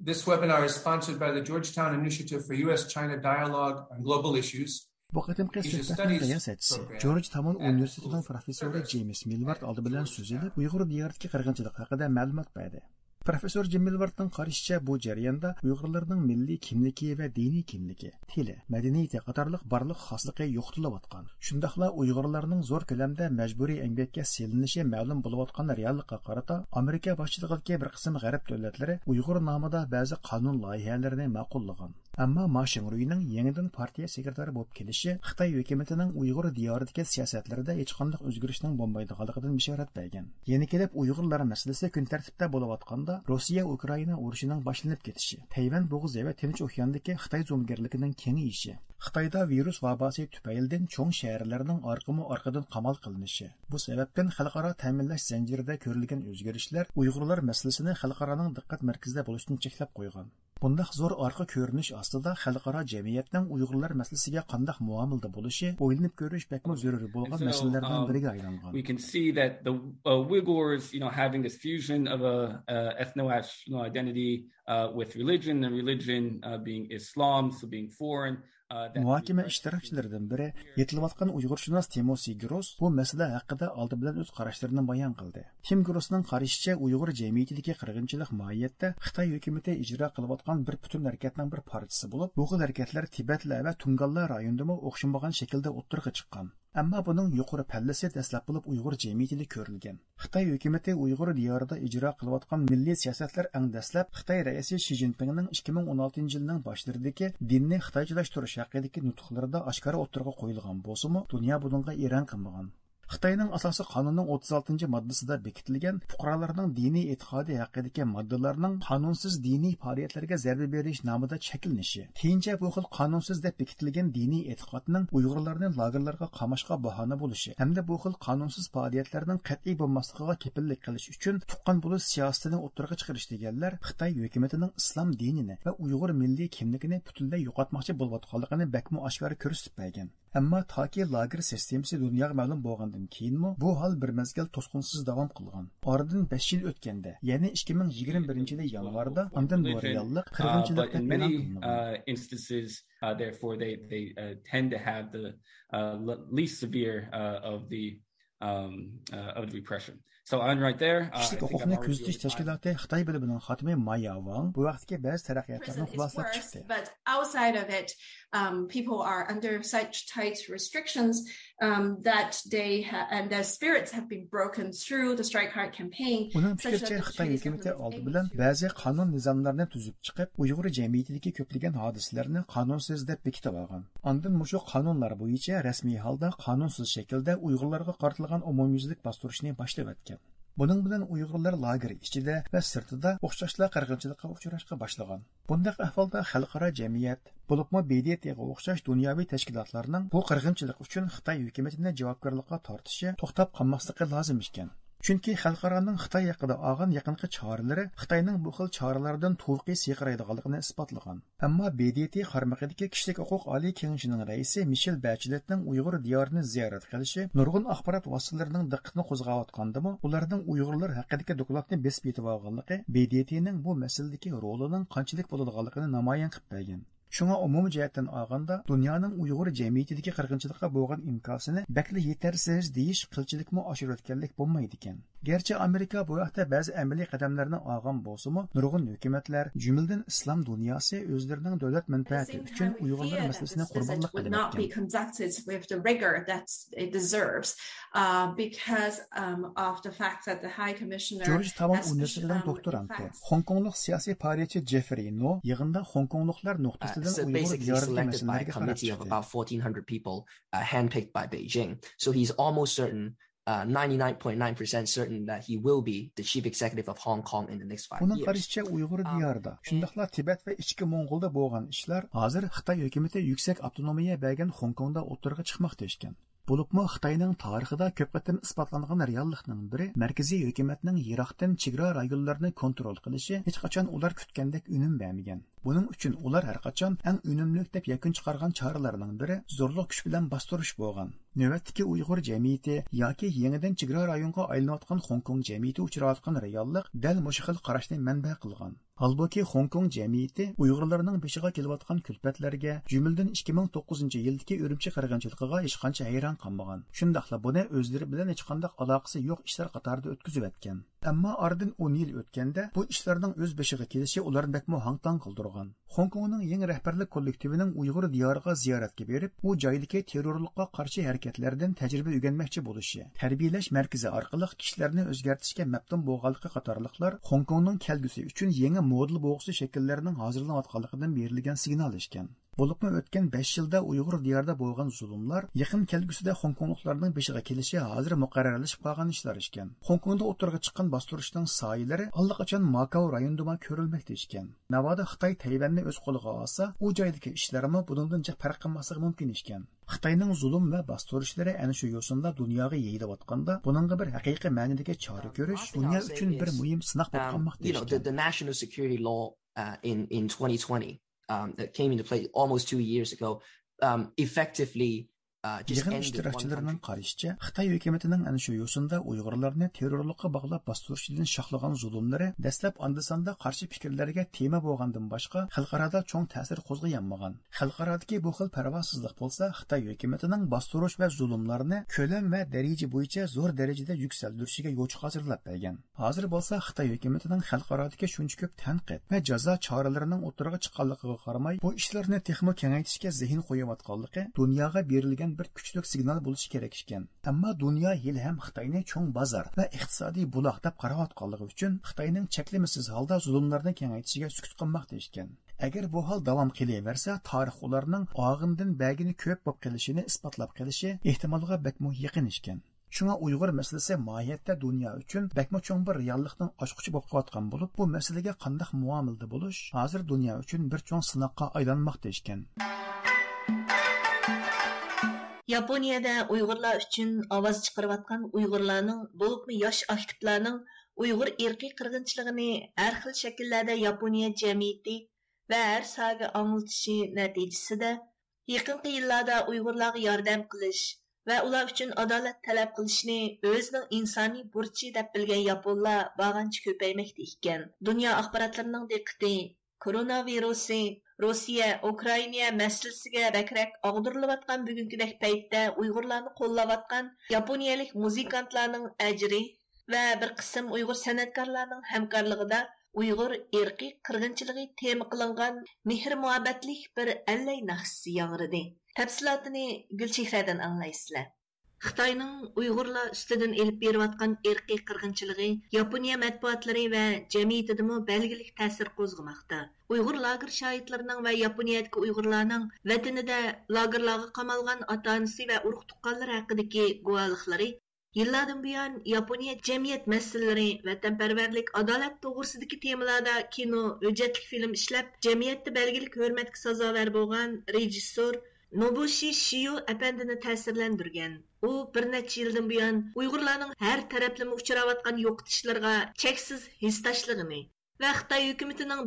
This webinar is sponsored by the Georgetown Initiative for U.S.-China Dialogue on Global Issues. Bu qatimqi suhbatning riyosatchisi George Tamon universitetining professori James Milward oldi bilan so'z ilib Uyg'ur diyoridagi qirg'inchilik haqida ma'lumot berdi. Professor jimmilvardning qarashicha bu jarayonda Uyg'urlarning milliy kimligi va diniy kimligi, tili, madaniyati qatorliq barliq xosligi yo'qotilayotgan. shundoqla Uyg'urlarning zo'r ko'lamda majburiy emgakka selinishi ma'lum bo'layotgan reallikqa qarata Amerika boshchiligidagi bir qism g'arb davlatlari Uyg'ur nomida ba'zi qonun loyihalarini ma'qullagan. Amma Ma Shingruining yangidan partiya sekretari bo'lib kelishi Xitoy hukumatining Uyg'ur diyoridagi siyosatlarida hech qanday o'zgarishning bo'lmaydiganligidan bishorat bergan. Yana kelib Uyg'urlar masalasi kun tartibda bo'layotganda Rossiya Ukraina urushining boshlanib ketishi, Tayvan bo'g'zi va Tinch okeandagi Xitoy zo'mgarligining kengayishi, Xitoyda virus vabosi tufaylidan cho'ng shaharlarning orqama orqadan qamal qilinishi. Bu sababdan xalqaro ta'minlash zanjirida ko'rilgan o'zgarishlar Uyg'urlar masalasini xalqaroning diqqat markazida bo'lishni cheklab qo'ygan. Bundaq zo'r orqa ko'rinish ostida xalqaro jamiyatning Uyg'urlar masalasiga qandaq muomilda bo'lishi o'ylanib ko'rish bakmo zaruriy bo'lgan masalalardan biriga aylangan. We can see that the uh, Uyghurs, you know, having this fusion of a uh, ethno-national identity uh, with religion and religion uh, being Islam, so being foreign. Muhokama ishtirokchilaridan biri yetilayotgan uyg'urshunos timosi gros bu masala haqida oldi bilan o'z qarashlarini bayon qildi. Tim grosning qarashicha uyg'ur jamiyatidagi qirg'inchilik mohiyatda xitoy hukumati ijro qilayotgan bir butun harakatning bir parchasi bo'lib bu xil harakatlar tibatlar va tungallar rayonidami o'xshamagan shaklda o'ttirg'a chiqqan Әмма буның юқоры пәллесе дәсләп булып уйгыр җәмгыятендә күрелгән. Хытай хөкүмәте уйгыр диярында иҗра кылып аткан милли сиясәтләр әң дәсләп Хытай рәисе Ши Цзиньпиннең 2016 елның башларындагы динне хытайчалаштырыш хакындагы нутукларында ашкара отырга куелган булсымы, дөнья buningga иран кылмаган. Xitoyning asosiy qonunining 36 moddasida bekitilgan fuqarolarning diniy e'tiqodi haqidagi moddalarning qonunsiz diniy faoliyatlarga zarba berish nomida shakllanishi Keyincha bu xil qonunsiz deb bekitilgan diniy e'tiqodning Uyg'urlarni lagerlarga qamashga bahona bo'lishi hamda bu xil qonunsiz faoliyatlarning qat'iy bo'lmasligiga kepillik qilish uchun tuqqan bo'lish siyosatini o'ttirg'a chiqarish deganlar Xitoy hukumatining islom dinini va Uyg'ur milliy kimligini butunlay yo'qotmoqchi bo'layotganligini bakmu oshkora ko'rsatib bergan. Әмма таки лагер системасы дөньяга мәгълүм булгандан кейинме бу хал бер мезгил тоскынсыз дәвам кылган. Ардын 5 ел өткәндә, ягъни 2021 ел январда, андан бу реаллык 40 еллыкта мәгълүм кылынган. Instances uh, therefore they they uh, tend to have the uh, least severe uh, of the um, uh, of the repression. So on right there, uh, Kişilik hukukunu küzdüş teşkilatı Xitay bölümünün xatimi Maya Wang bu vaxtki bəzi tərəqiyyatlarını xülasə çıxdı. But outside of it, um, people are under such tight restrictions um, that they ha- and their spirits have been broken through the strike hard campaign. Uning fikricha Xitoy hukumati oldi bilan ba'zi qonun nizomlarini tuzib chiqib, Uyg'ur jamiyatidagi ko'plagan hodisalarni qonunsiz deb bekitib olgan. Ondan mushu qonunlar bo'yicha rasmiy holda qonunsiz shaklda Uyg'urlarga qaratilgan umumyuzlik bostirishni boshlab o'tgan. Buning bilan Uyg'urlar lager ichida va sirtida o'xshashla qirg'inchilikqa uchrashga boshlagan. Bundaq ahvolda xalqaro jamiyat, bo'libmi BDTga o'xshash dunyoviy tashkilotlarning bu qirg'inchilik uchun Xitoy hukumatini javobgarlikka tortishi to'xtab qolmasligi lozim ekan. Чөнки халыкараның Хытай якында ағын якынкы чаралары Хытайның бу хил чаралардан тулкы сыйгырайдыганлыгын исбатлаган. Әмма BDT хармагыдагы кішілік хукук али кеңешенең рәисе Мишель Бәчлеттің Уйгыр диярыны зиярат кылышы нургын ахбарат васыларының диккәтен кузгаткандымы, уларның уйгырлар хакындагы докладны бесп итеп алганлыгы BDT-нең бұл мәсьәләдәге ролының канчалык булганлыгын намаян кып бергән. Шуңа умум җәһәттән алганда, дөньяның уйгыр җәмгыятидәге кыргынчылыкка булган инкасыны бәкле yetersiz deyish qilchilikmi oshirayotganlik bo'lmaydi ekan garchi amerika bu haqda ba'zi amaliy qadamlarni olgan bo'lsimi nurg'un hukumatlar jumladan islom dunyosi o'zlarining davlat manfaati uchun uyg'urlar masalasini qurbonlik qilgan jorj tamom universitetining doktoranti xonkonglik siyosiy faoliyatchi jeffrey no yig'inda xonkongliklar nuqtasidan uyg'ur diyoriga masalalarga qarab chiqdi about 1400 people uh, handpicked by Beijing. So he's almost certain uh, 99.9% certain that he will be the chief executive of Hong Kong in the next five years. qarışça Uyghur diyarida, shundaqla Tibet ve içki Mongolda bo'lgan ishlar hozir Xitoy hukumati yuksak avtonomiya bergan Hong Kongda o'tirg'a chiqmoqda ekan. Bo'libmi Xitoyning tarixida ko'p qatim isbotlangan reallikning biri markaziy hukumatning Iroqdan chegara rayonlarini kontrol qilishi hech qachon ular kutgandek unum bermagan. Buning uchun ular har qachon eng unumli deb yakun chiqargan choralarning biri zo'rliq kuch bilan bostirish bo'lgan. Navbatdagi Uyg'ur jamiyati yoki yangidan chegara rayonga aylanayotgan Hong Kong jamiyati uchrayotgan reallik dal mushu xil qarashni manba qilgan. Halbuki Hong Kong jamiyati Uyg'urlarning beshiga kelayotgan kulfatlarga, jumladan 2009-yildagi Urumchi qirg'inchiligiga hech qancha hayron qolmagan. Shundaqla buni o'zlari bilan hech qanday aloqasi yo'q ishlar qatorida o'tkazib o'tgan. Ammo oradan 10 yil o'tganda bu ishlarning o'z beshiga kelishi ularni bakmo hangtang qildirgan. Hong Kongning yangi rahbarlik kollektivining Uyg'ur diyoriga ziyoratga berib, u joydagi terrorlikqa qarshi harakatlardan tajriba o'rganmoqchi bo'lishi, tarbiyalash markazi orqali kishilarni o'zgartirishga maftun bo'lganligi qatorliqlar xongkongning kelgusi uchun yangi model bo'g'isi shakllarining hozirlanayotganligidan berilgan signal ishkan. Bo'libmi o'tgan 5 yilda Uyg'ur diyorida bo'lgan zulmlar yaqin kelgusida Hong Kongliklarning beshiga kelishi hozir muqarrarlashib qolgan ishlar ekan. Hong Kongda o'tirga chiqqan bostirishning soyalari allaqachon Makao rayonida ko'rilmoqda ekan. Navoda Xitoy Tayvanni o'z qo'liga olsa, u joydagi ishlarimi bundan farq qilmasligi mumkin ekan. Xitoyning zulm va bostirishlari ana shu yo'sinda dunyoga yeyilayotganda, buningga bir haqiqiy ma'nodagi chora ko'rish dunyo uchun bir muhim sinoq bo'lib qolmoqda um, that came into play almost two years ago um, effectively Yig'in ishtirokchilarining qarashicha, Xitoy hukumatining ana shu yo'sinda Uyg'urlarni terrorlikqa bog'lab bostirishdan shohlagan zulmlari dastlab Andisonda qarshi fikrlarga tema bo'lgandan boshqa xalqaroda cho'ng ta'sir qo'zg'ayanmagan. Xalqarodagi bu xil parvosizlik bo'lsa, Xitoy hukumatining bostirish va zulmlarni ko'lam va daraja bo'yicha zo'r darajada yuksaltirishiga yo'l hozirlab bergan. Hozir bo'lsa Xitoy hukumatining xalqarodagi shuncha ko'p tanqid va jazo choralarining o'tirg'a chiqqanligiga qaramay, bu ishlarni texmo kengaytirishga zehn qo'yayotganligi dunyoga berilgan bir kuchli signal bo'lishi kerak ekan. Ammo dunyo yil ham Xitoyni cho'ng bozor va iqtisodiy buloq deb qarayotganligi uchun Xitoyning cheklimisiz holda zulmlarni kengaytishiga sukut qilmoqda ekan. Agar bu hol davom qilaversa, tarix ularning og'indan bagini ko'p bo'lib kelishini isbotlab qilishi ehtimolga bakmu yaqin ekan. Shunga Uyg'ur masalasi mohiyatda dunyo uchun bakmo cho'ng bir reallikning ochquchi bo'lib qolayotgan bo'lib, bu masalaga qanday muomilda bo'lish hozir dunyo uchun bir cho'ng sinoqqa aylanmoqda ekan. Yaponiyada Uyg'urlar uchun ovoz chiqarayotgan Uyg'urlarning, bo'libmi yosh aktivlarning Uyg'ur irqiy qirg'inchiligini har xil shakllarda Yaponiya jamiyati va har sohaga anglitishi natijasida yaqinqi yillarda Uyg'urlarga yordam qilish va ular uchun adolat talab qilishni o'zining insoniy burchi deb bilgan yaponlar bag'ancha ko'paymoqda ekan. Dunyo axborotlarining diqqati koronavirusi Россия, Украина мәсьәлесегә бәкрәк агдырылып аткан бүгенгедәк пәйттә уйгырларны куллап аткан япониялык музыкантларның әҗри ва бер кысым уйгыр сәнгатькарларның хәмкарлыгыда уйгыр ирки кыргынчылыгы тема кылынган мехр мөхәббәтлек бір әлләй нахсы яңгырды. Тәфсилатын Гөлчехрәдән аңлайсызлар. Xitoyning Uyg'urlar ustidan elib berayotgan irqiy qirg'inchiligi Yaponiya matbuotlari va jamiyatidami belgilik ta'sir qo'zg'amoqda. Uyg'ur lager shohidlarining va Yaponiyadagi Uyg'urlarning vatanida lagerlarga qamalgan ota-onasi va urug' tuqqanlar haqidagi guvohliklari Yillardan buyon Yaponiya jamiyat masalalari, vatanparvarlik, adolat to'g'risidagi temalarda kino, hujjatli film ishlab, jamiyatda belgilik hurmatga sazovor bo'lgan rejissor نوبۇشى شىيۇ әпендіні тәсірләндірген, о, بىر نەچچە يىلدىن بۇيان ئۇيغۇرلارنىڭ ھەر تەرەپلىمە ئۇچراۋاتقان يوقىتىشلىرىغا چەكسىز ھېسداشلىقىنى ۋە خىتاي ھۆكۈمىتىنىڭ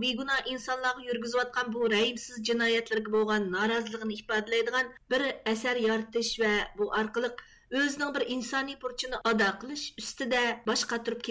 инсанлағы үргізуатқан يۈرگۈزۈۋاتقان рәйімсіз رەھىمسىز болған, наразылығын نارازىلىقىنى бір әсәр-яртіш يارىتىش ۋە بۇ ئارقىلىق ئۆزىنىڭ بىر ئىنسانىي بۇرچىنى ئادا قىلىش ئۈستىدە باش قاتۇرۇپ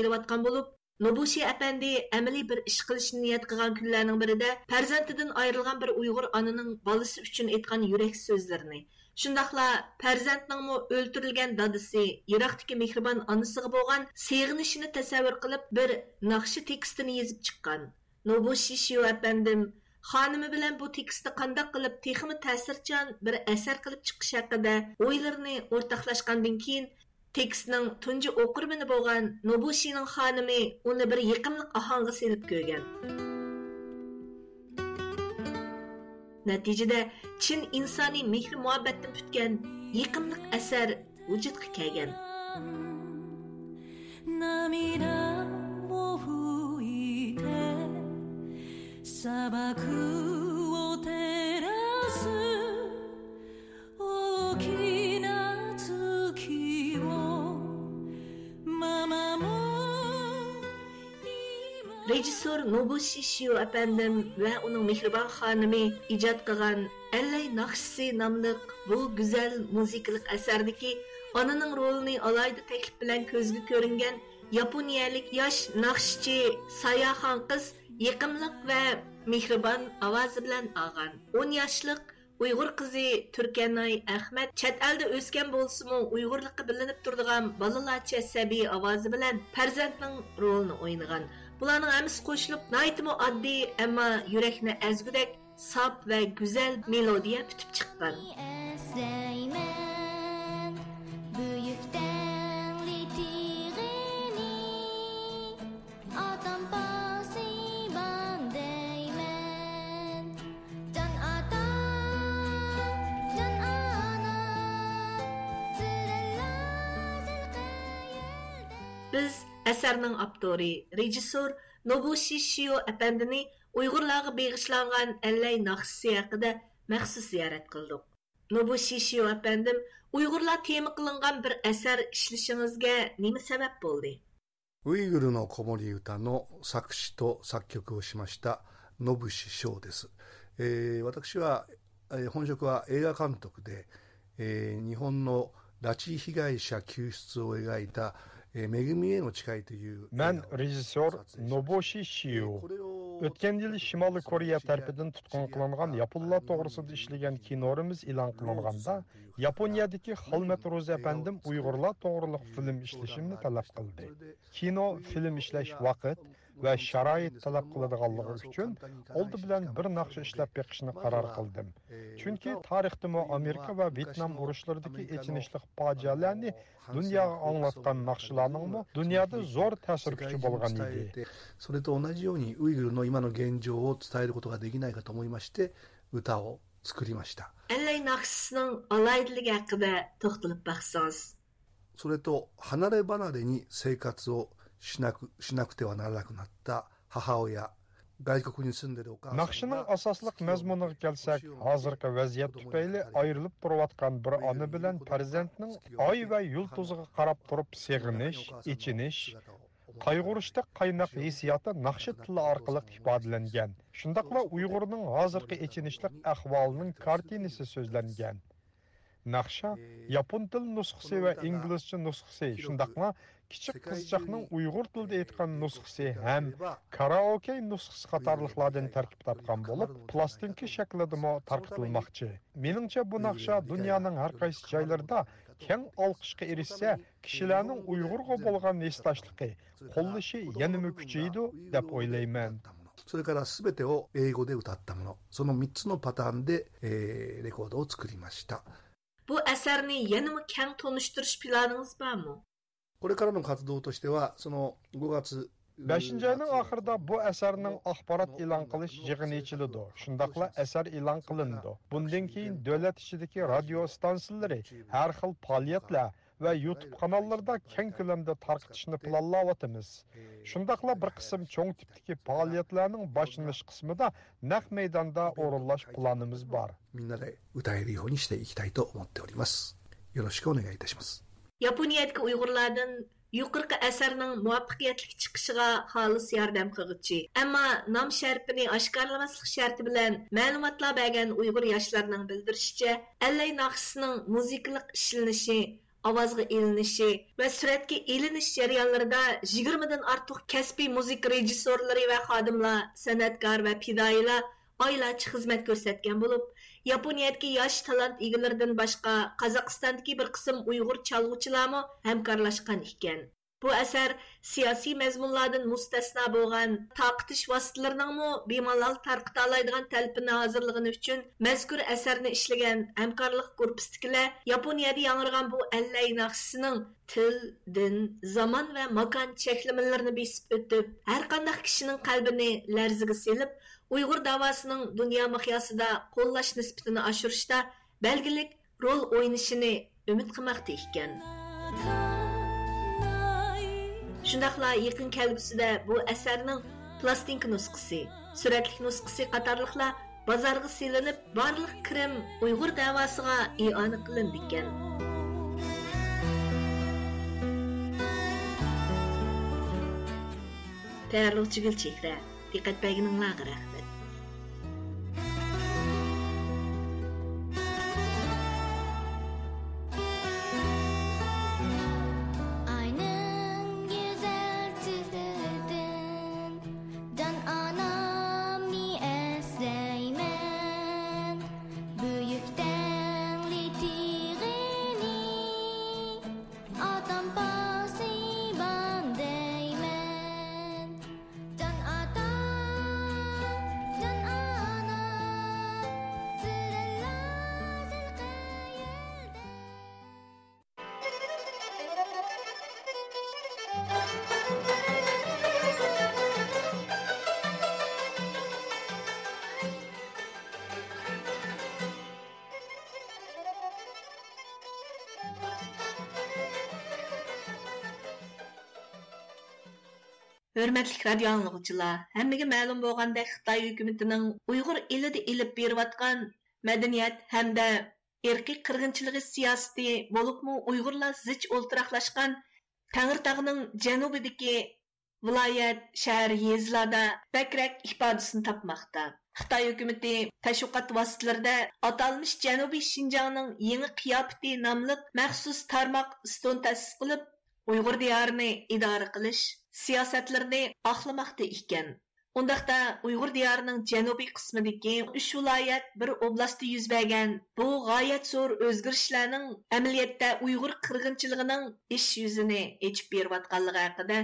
Nobushi әпәнди әмәли bir ish qilishni niyat qilgan kunlarning birida farzandidan ayrilgan bir Uyg'ur onaning bolasi uchun aytgan yurak so'zlarini, shundoqla farzandningmi o'ltirilgan dadisi, Iroqdagi mehribon onasiga bo'lgan seg'inishini tasavvur qilib bir naqshi tekstini yozib chiqqan. Nobushi Shio әпәндим xonimi bilan bu tekstni qandoq qilib texmi ta'sirchan bir asar qilib chiqish haqida o'ylarini o'rtoqlashgandan keyin tekstning тунҗы o'qirmini bo'lgan Нобушиның ханымы оны бір йыкымлык ohangga селеп көйген. Нәтижеде чин инсани mehr мөхәббәттән бүткән йыкымлык әсәр vujudga kelgan Намира Сабаку rejissor Nobushi Shio әпәндем va uning mehribon xonimi ijod qilgan Allay naqshisi nomli bu go'zal muzikalik asardagi onaning rolini alayda taklif bilan ko'zga ko'ringan yaponiyalik yosh naqshchi Sayaxon qiz yiqimliq va mehribon ovozi bilan olgan 10 yoshlik uyg'ur qizi turkanay ahmad chet elda o'sgan bo'lsimi uyg'urlikqa bilinib turadigan bolalarcha sabiy ovozi bilan farzandning rolini o'ynagan. Bularning hammasi qo'shilib naytimi oddiy ammo yurakni azgudek sop va go'zal melodiya bitib chiqqan Biz ئەسەرنىڭ ئاپتورى، رېژىسسور نوبۇشىشىيو ئەپەندىنى ئۇيغۇرلارغا بېغىشلانغان ئەللەي ناخشىسى ھەققىدە مەخسۇس زىيارەت قىلدۇق. نوبۇشىشىيو ئەپەندىم ئۇيغۇرلار تېما قىلىنغان بىر ئەسەر ئىشلىشىڭىزگە نېمە سەۋەب بولدى؟ ウイグルの子守歌の作詞と作曲をしました野伏翔です、えー、私は、えー、本職は映画監督で、えー、日本の拉致被害者救出を描いた Мен rejissor Nobushi Shio. Өткен yil Shimoliy Koreya tarafidan tutqun qilingan yaponlar to'g'risida ishlagan kinorimiz e'lon qilinganda Yaponiyadagi Xolmat Ro'za apandim Uyg'urlar to'g'riliq film ishlashimni talab qildi. Kino film ishlash vaqt va sharoit talab qiladiganligi uchun oldi bilan bir naqsha ishlab beqishni qaror qildim chunki tarixdimi amerika va vyetnam urushlaridagi echinishli fojialarni dunyoga anglatgan naqshalarning dunyoda zo'r ta'sir kuchi bo'lgan edi しなくしなくてはならなくなった母親。naqshining asosliq mazmuniga kelsak hozirgi vaziyat tufayli ayrilib turayotgan bir ona bilan farzandning oy va yulduziga qarab turib seg'inish ichinish qayg'urishda qaynoq hissiyoti naqshi tili orqali ifodalangan shundoqla uyg'urning hozirgi ichinishliq ahvolining kartinasi so'zlangan Naqsha yapon til nusxasi va inglizcha nusxasi, shundaqla kichik qizchaqning uyg'ur tilida aytgan nusxasi ham karaoke nusxasi qatorliqlardan tarkib topgan bo'lib plastinka shaklidami tarqitilmoqchi meningcha bu naqsha dunyoning har qaysi joylarida keng olqishga erishsa kishilarning uyg'urga bo'lgan neslashligi qo'llashi yanami kuchaydi deb o'ylayman それから全てを英語で歌ったものその3つのパターンで、えー、レコードを作りました Bu əsərni yanımı kən tonuşturuş planınız barmı? これからの活動としては、その5月 beshinchi oyning oxirida bu asarning axborot e'lon qilish yig'ini ichiladi shundoqla asar e'lon qilindi bundan keyin davlat ichidagi radio stansiyalari har xil faoliyatlar va youtube kanallarda keng ko'lamda tarqitishni planlayapmiz shundoqla bir qism cho'ng tipdagi faoliyatlarning boshlanish qismida naq maydonda o'rinlash planimiz bor みんなで歌えるようにしていきたいと思っておりますよろしくお願いいたします Yaponiyadagi Uyg'urlardan yuqorqi asarning muvaffaqiyatli chiqishiga xolis yordam qilg'uchi ammo nom sharpini oshkorlamaslik sharti bilan ma'lumotlar bergan uyg'ur yoshlarining bildirishicha allay naqshisining muzikalik ishlanishi ovozga ilinishi va suratga ilinish jarayonlarida yigirmadan ortiq kasbiy muzika rejissyorlari va xodimlar san'atkor va fidoyilar oylarcha xizmat ko'rsatgan bo'lib yaponiyadagi yosh talant egalaridan boshqa qozog'istondagi bir qism uyg'ur chalg'uvchilarmi hamkorlashgan ekan بۇ ئەسەر سىياسىي مەزمۇنلاردىن مۇستەسنا بولغان تارقىتىش ۋاسىتىلىرىنىڭمۇ بىمالال تارقىتالايدىغان تەلىپىنى hozirligini uchun mazkur asarni ishlagan hamkorlik گۇرۇپپىسىدىكىلەر yaponiyada yangirgan bu allay ناخشىسىنىڭ til din zamon va ماكان چەكلىمىلىرىنى besib o'tib har قانداق kishining qalbini larziga selib uyg'ur davosining dunyo مىقياسىدا qo'llash nisbatini oshirishda بەلگىلىك rol o'ynashini umid qilmoqda ekan Шындақла екін кәудісі бұл әсәрінің пластинка нұсқысы, сүрәтлік нұсқысы қатарлықла базарғы селініп, барлық кірім ұйғыр дәвасыға иғаны қылын біккен. Тәрлі ұчы білчекрі, дикәт бәгінің лағырақ. Hörmətli radio anlıqçılar, həmməgə məlum bolğanda Xitay hökumətinin Uyğur elində elib beriyotgan madaniyat hamda irqiy qirg'inchiligi siyosati bo'libmi uyg'urlar zich o'ltiraqlashgan tangirtog'ning janubidagi viloyat shahar yezlarda bakrak ifodasini topmoqda xitoy hukumati tashviqot vositalarida atalmish janubiy shinjongning nomli maxsus tarmoq stun uyg'ur diyorini idora qilish siyosatlarni oqlamoqda ekan undaqda uyg'ur diyorining janubiy qismidagi uch viloyat bir oblastda yuz bergan bu g'oyat zo'r o'zgarishlarning amaliyatda uyg'ur qirg'inchiligining ish yuzini echib beryotganligi haqida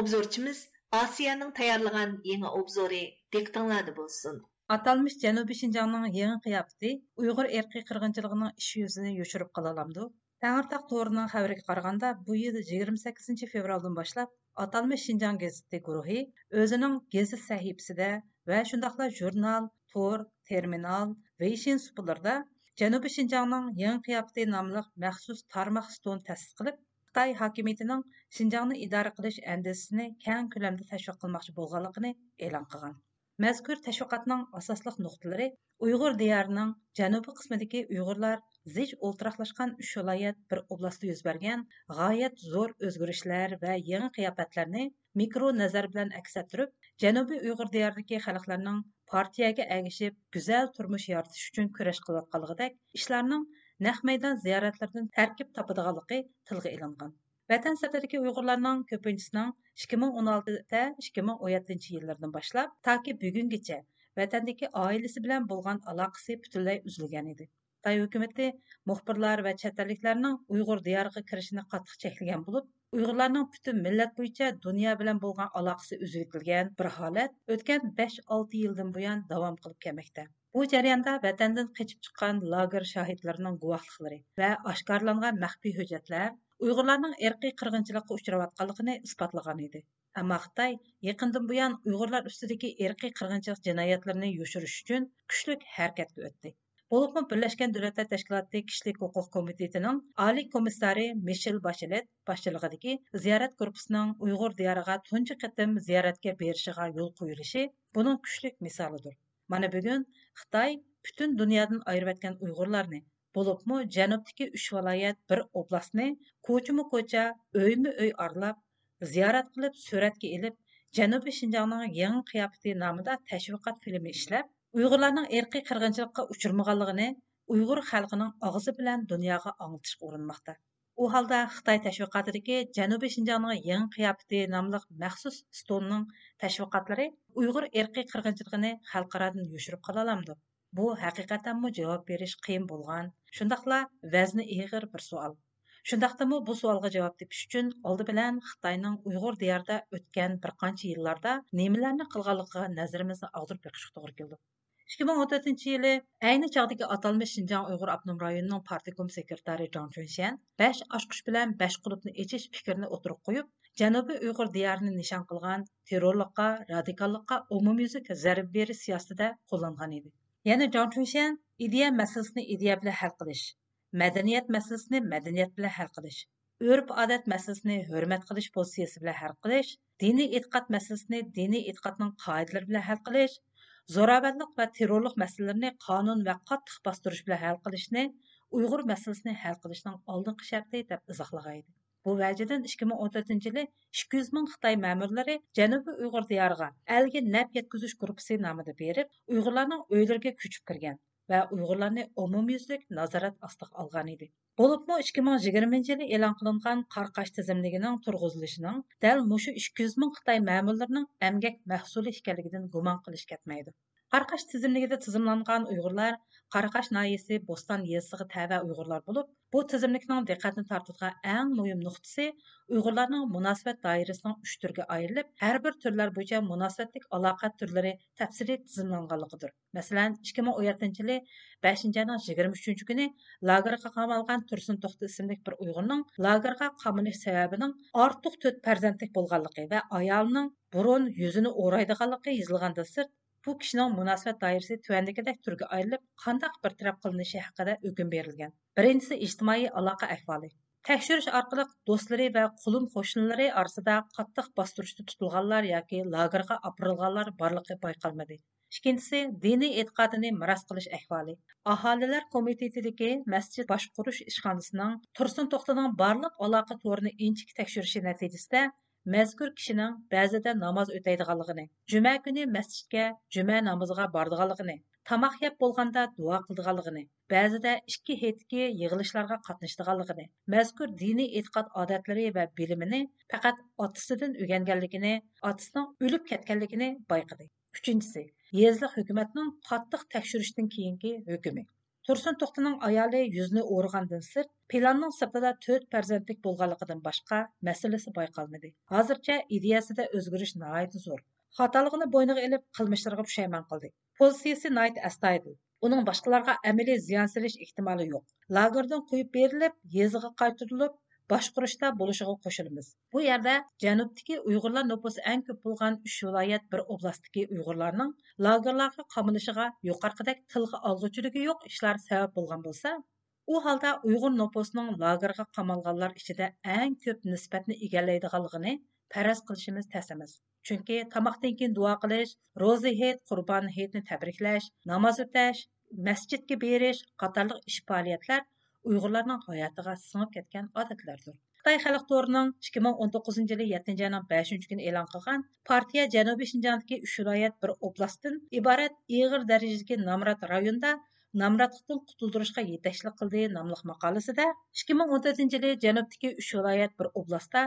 obzorchimiz osiyaning tayyorlagan yangi obzori detinladi bo'lsin atalmish janubiy shinjongning yangi qiyofati uyg'ur erkiy qirg'inchiligining ish yuzini yoshirib qololamdi аламды. Тәңіртақ торының xəbərinə qaraganda, bu yıl 28 fevraldan başlap Atalmış Şinjan gazeti guruhi özünün gazet sahifəsində və şundaqla jurnal, tor, terminal, Weixin supularda Janubi Şinjanның Yeni Qiyafəti namlıq məxsus tarmaq stone təsis qılıb, Xitay hakimiyyətinin Şinjanны idare qilish əndisini kən köləmdə təşviq qılmaqçı bolğanlığını elan qılған. Мәзкур тәшвиқатның асаслык нукталары Уйгыр диярының җанубы кысмындагы уйгырлар zich o'ltiraqlashgan uch viloyat bir oblastda yuz bergan g'oyat zo'r o'zgarishlar va yangi qiyofatlarni mikro nazar bilan aks ettirib janubiy uyg'ur diyoridagi xalqlarning partiyaga agishib go'zal turmush yoritish uchun kurash qilayotganligidek ishlarning naq maydon ziyoratlardan tarkib topadiganligi tilga ilingan. Vatan sirtidagi uyg'urlarning ko'pinchisining 2016 2017 yillardan boshlab toki bugungacha vatandagi oilasi bilan bo'lgan aloqasi butunlay uzilgan edi. Xitoy hökuməti muxbirlar və çətərliklərinin Uyğur diyarına kirishini qattiq cheklagan bo'lib, Uyg'urlarning butun millat bo'yicha dunyo bilan bo'lgan aloqasi uzaytirilgan bir holat o'tgan 5-6 yildan buyon davom qilib kelmoqda. Bu jarayonda vatandan qochib chiqqan lager shohidlarining guvohliklari va oshkorlangan maxfiy hujjatlar Uyg'urlarning irqiy qirg'inchilikqa uchrayotganligini isbotlagan edi. Ammo Xitoy yaqindan buyon Uyg'urlar ustidagi irqiy qirg'inchilik jinoyatlarini yoshirish uchun kuchli harakatga o'tdi. Болупмы Birleşken Devletler Teşkilatı Kişilik Hukuk Komitetining Ali komissari Michel Bachelet boshchiligidagi ziyorat gruppusining Uyg'ur diyoriga tunji qatim ziyoratga berishiga yo'l qo'yilishi buning kuchli misolidir. Mana bugun Xitoy butun dunyodan ayirayotgan Uyg'urlarni bo'libmi janubdagi uch viloyat bir oblastni ko'chimi ko'cha uymi uy arlab ziyorat qilib suratga ilib janubiy shinjongning yangi qiyofati nomida tashviqot filmi ishlab uyg'urlarning erkiy qirg'inchilikqa uchirmaganligini uyg'ur xalqining og'zi bilan dunyoga anglitishga urinmoqda u holda xitoy tashviqotidagi janubiy shinjongning yangi qiyofati nomli maxsus stonning tashviqotlari uyg'ur erkiy qirg'inchiligini xalqarodan yushirib qolalamdi bu haqiqatanmi javob berish qiyin bo'lgan shundoqla vazni ig'ir bir savol shundoqdimi bu savolga javob tepish uchun oldi bilan xitoyning uyg'ur diyorida o'tgan bir qancha yillarda nimalarni qilganligiga nazarimizni og'dirib beqishga to'g'ri keldi 2014-cü ili Eyni çağdakı atalmış Şinjan Uyğur Abnum rayonunun partikom sekretari Zhang Chunshan 5 açqış bilan 5 qrupni eçiş fikrini oturup qoyup, Cənubi Uyğur diyarını nişan qılğan terrorluqqa, radikallıqqa umumyüzlük zərb beriş siyasətində qullanğan idi. Yəni Zhang Chunshan ideya məsələsini ideya bilə həll qilish, mədəniyyət məsələsini mədəniyyət bilə həll qilish, örf-adət məsələsini hörmət qilish pozisiyası bilə həll qilish, dini etiqad məsələsini dini etiqadın qaydaları bilə həll qilish zo'ravonlik va terrorlik masalalarini qonun va qattiq bostirish bilan hal qilishni uyg'ur masalasini hal qilishning oldingi sharti deb izohlagan edi bu vajidan ikki ming o'n to'rtinchi yili ikki yuz ming xitoy ma'murlari janubiy uyg'ur diyoriga alga naf yetkazish gruppasi nomida berib uyg'urlarning uylariga ko'chib kirgan va uyg'urlarni umumyuzlik nazorat ostiga olgan edi bo'libmi ikki ming yigirmanchi yili e'lon qilingan qarqash tizimligining turg'izilishining dal mushu ikki yuz ming xitoy ma'murlarining amgak mahsuli ekanligidan gumon qilish ketmaydi Қарқаш تىزىملىكىدە تىزىملانغان ئۇيغۇرلار قارقاش ناھىيىسى бостан, يېزىسىغا تەۋە ئۇيغۇرلار бо'лып bu تىزىملىكنىڭ دىققەتنى تارتىدىغان ئەڭ مۇھىم نۇقتىسى ئۇيغۇرلارنىڭ مۇناسىۋەت دائىرىسىنىڭ үш تۈرگە ئايرىلىپ әрбір بىر تۈرلەر بويىچە مۇناسىۋەتلىك ئالاقە تۈرلىرى تەپسىلىي تىزىملانغانلىقىدۇر مەسىلەن ئىككى مىڭ ئون يەتتىنچى 23-ші күні يىگىرمە қамалған Тұрсын لاگېرغا ісімдік бір توختى ئىسىملىك بىر ئۇيغۇرنىڭ артық قامىلىش سەۋەبىنىڭ ئارتۇق تۆت پەرزەنتلىك бұрын burun yuzini bu kishining munosabat doirasi tuvandagidek turga ayrilib qandaq bir taraf qilinishi haqida hukm berilgan. Birinchisi ijtimoiy aloqa ahvoli. Tekshirish orqali do'stlari va qulum qo'shnilari orasida qattiq bostirishda tutilganlar yoki lagerga opirilganlar borligi bayqalmadi ikkinchisi diniy e'tiqodini miras qilish ahvoli. Aholilar komitetidagi masjid boshqurish ishxonasining tursun to'xtaning barliq aloqa to'rini inchik tekshirishi natijasida مەزكۇر كىشىنىڭ بەزىدە ناماز ئۆتەيدىغانلىقىنى جۈمە كۈنى مەسچىتكە جۈمە نامىزىغا بارىدىغانلىقىنى تاماق يەپ بولغاندا دۇئا قىلىدىغانلىقىنى بەزىدە ئىككى ھېيتتىكى يىغىلىشلارغا قاتنىشىدىغانلىقىنى مەزكۇر دىنىي ئېتىقاد ئادەتلىرى ۋە بىلىمىنى پەقەت ئاتىسىدىن ئۆگەنگەنلىكىنى ئاتىسىنىڭ ئۆلۈپ كەتكەنلىكىنى بايقىدى. ئۈچىنچىسى يېزىلىق ھۆكۈمەتنىڭ قاتتىق تەكشۈرۈشتىن كېيىنكى ھۆكۈمى. Tursun to'xtining ayoli yuzni o'rgandan sirt planning sirtida to'rt farzandlik bo'lganligidan boshqa masalasi bayqalmadi hozircha ideyasida o'zgarish nihoyatda zo'r xatoligini bo'yniga ilib qilmishlariga pushaymon qildi pozitsiyasi nihoyat astoydil uning boshqalarga amaliy ziyon silish ehtimoli yo'q lagerdan qo'yib berilib yeziga qaytarilib boshqurishda bo'lishiga qo'shilamiz. Bu yerda janubdagi uyg'urlar nupusi eng ko'p bo'lgan uch viloyat bir oblastdagi uyg'urlarning lagerlarga qamilishiga yuqorqidek tilga olg'uchiligi yo'q ishlar sabab bo'lgan bo'lsa u holda uyg'ur nupusining lagerga qamalganlar ichida eng ko'p nisbatni egallaydiganligini faraz qilishimiz tas emas. Chunki tomoqdan keyin duo qilish ro'za hit qurbon hitni tabriklash namoz o'tash masjidga berish qatorliq ish faoliyatlar uyg'urlarning hayotiga singib ketgan odatlardir. Xitoy xalq to'rining ikki ming o'n to'qqizinchi yili yettinchi ayning beshinchi kuni e'lon qilgan partiya janubiy shinjongdagi uch viloyat bir oblastdan iborat ig'ir darajadagi namrat rayonda namratlikdan qutuldirishga yetakchilik qildi nomliq maqolasida ikki ming o'n to'rtinchi yili janubdagi uch viloyat bir oblastda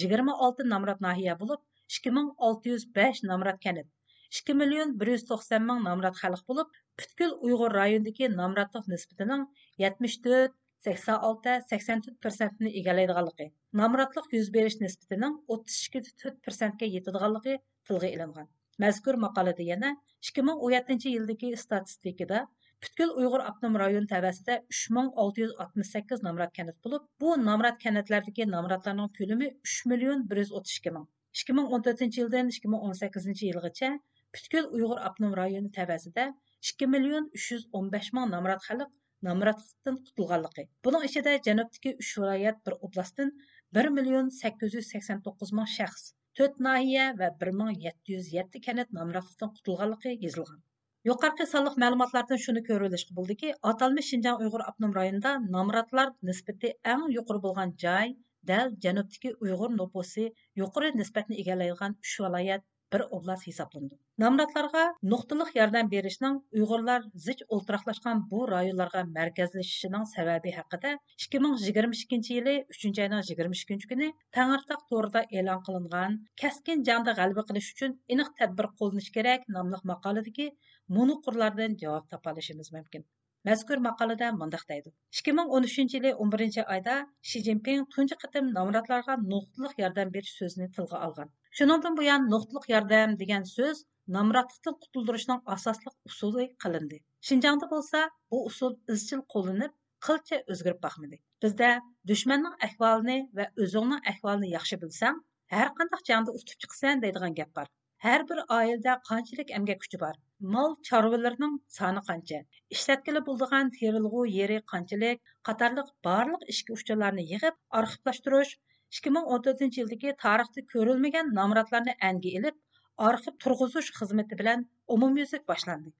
yigirma olti namrat nahiya bo'lib ikki ming olti yuz besh namrat kanit ikki million bir yuz to'qson ming namrat xalq bo'lib butkul uyg'ur rayonidagi namratlik nisbatining yetmish to'rt 86-84%ni egallaydiganligi, namratlik yuz beriş nisbatining 32-4%ga yetadiganligi tilga ilingan. Mazkur maqolada yana 2017 yildagi statistikada Бүткіл Uyghur Abnum rayon təvəsində 3668 namrat kənət bulub, bu namrat kənətlərdəki namratlarının kölümü 3 milyon 132 min. 2014 yıldan 2018 yılgacha Бүткіл Uyghur Abnum rayonu təvəsində 2 milyon 315 min namrat xalq نامراتلىقتىن قۇتۇلغانلىقى. Бұның ئىچىدە جەنۇبتىكى ئۈچ ۋىلايەت بىر bir بىر مىليون سەككىز يۈز سەكسەن توققۇز مىڭ شەخس تۆت ناھىيە ۋە بىر مىڭ يەتتە يۈز يەتتە كەنت نامراتلىقتىن قۇتۇلغانلىقى يېزىلغان. يۇقارقى سانلىق مەلۇماتلاردىن شۇنى كۆرۈۋېلىشقا بولدىكى ئاتالمىش شىنجاڭ ئۇيغۇر ئاپتونوم رايونىدا نامراتلار نىسبىتى ئەڭ يۇقىرى بولغان جاي bir oblast hisoblanadi. Nomratlarga nuqtaliq yordam berishning uyg'urlar zich o'ltiraqlashgan bu rayonlarga markazlashishining sababi haqida ikki ming yigirma ikkinchi yili uchinchi oyning yigirma ikkinchi kuni tangirtaq to'rida e'lon qilingan kaskin jangda g'alaba qilish uchun aniq tadbir qo'llanish kerak nomli maqoladagi munuqurlardan javob topolishimiz mumkin. Мәзкур мақалада мындaq deydi. 2013 yili 11 oyda Ши Цзиньпин tunji qitim nomratlarga nuqtaliq yordam berish so'zini tilga olgan. Shuningdan buyon nuqtaliq yordam degan so'z nomratlikdan qutuldirishning asosli usuli qilindi. Shinjongda bo'lsa, bu usul izchil qo'llanib, qilcha o'zgarib boqmadi. Bizda dushmanning ahvolini va o'zingning ahvolini yaxshi bilsang, har qanday jangda utib chiqsan deydigan gap bor. Hər bir ailədə qançılıq əmgək күчі бар? Mal çarvalarının sаны qancha? İşlətkili bulduğan terilğu yeri qançılıq, qatarlıq barlıq işki Ikki ming o'n 2014 yildagi tarixda ko'rilmagan nomratlarni anga ilib, arxiv turg'izish xizmati bilan umumyuzlik boshlandi.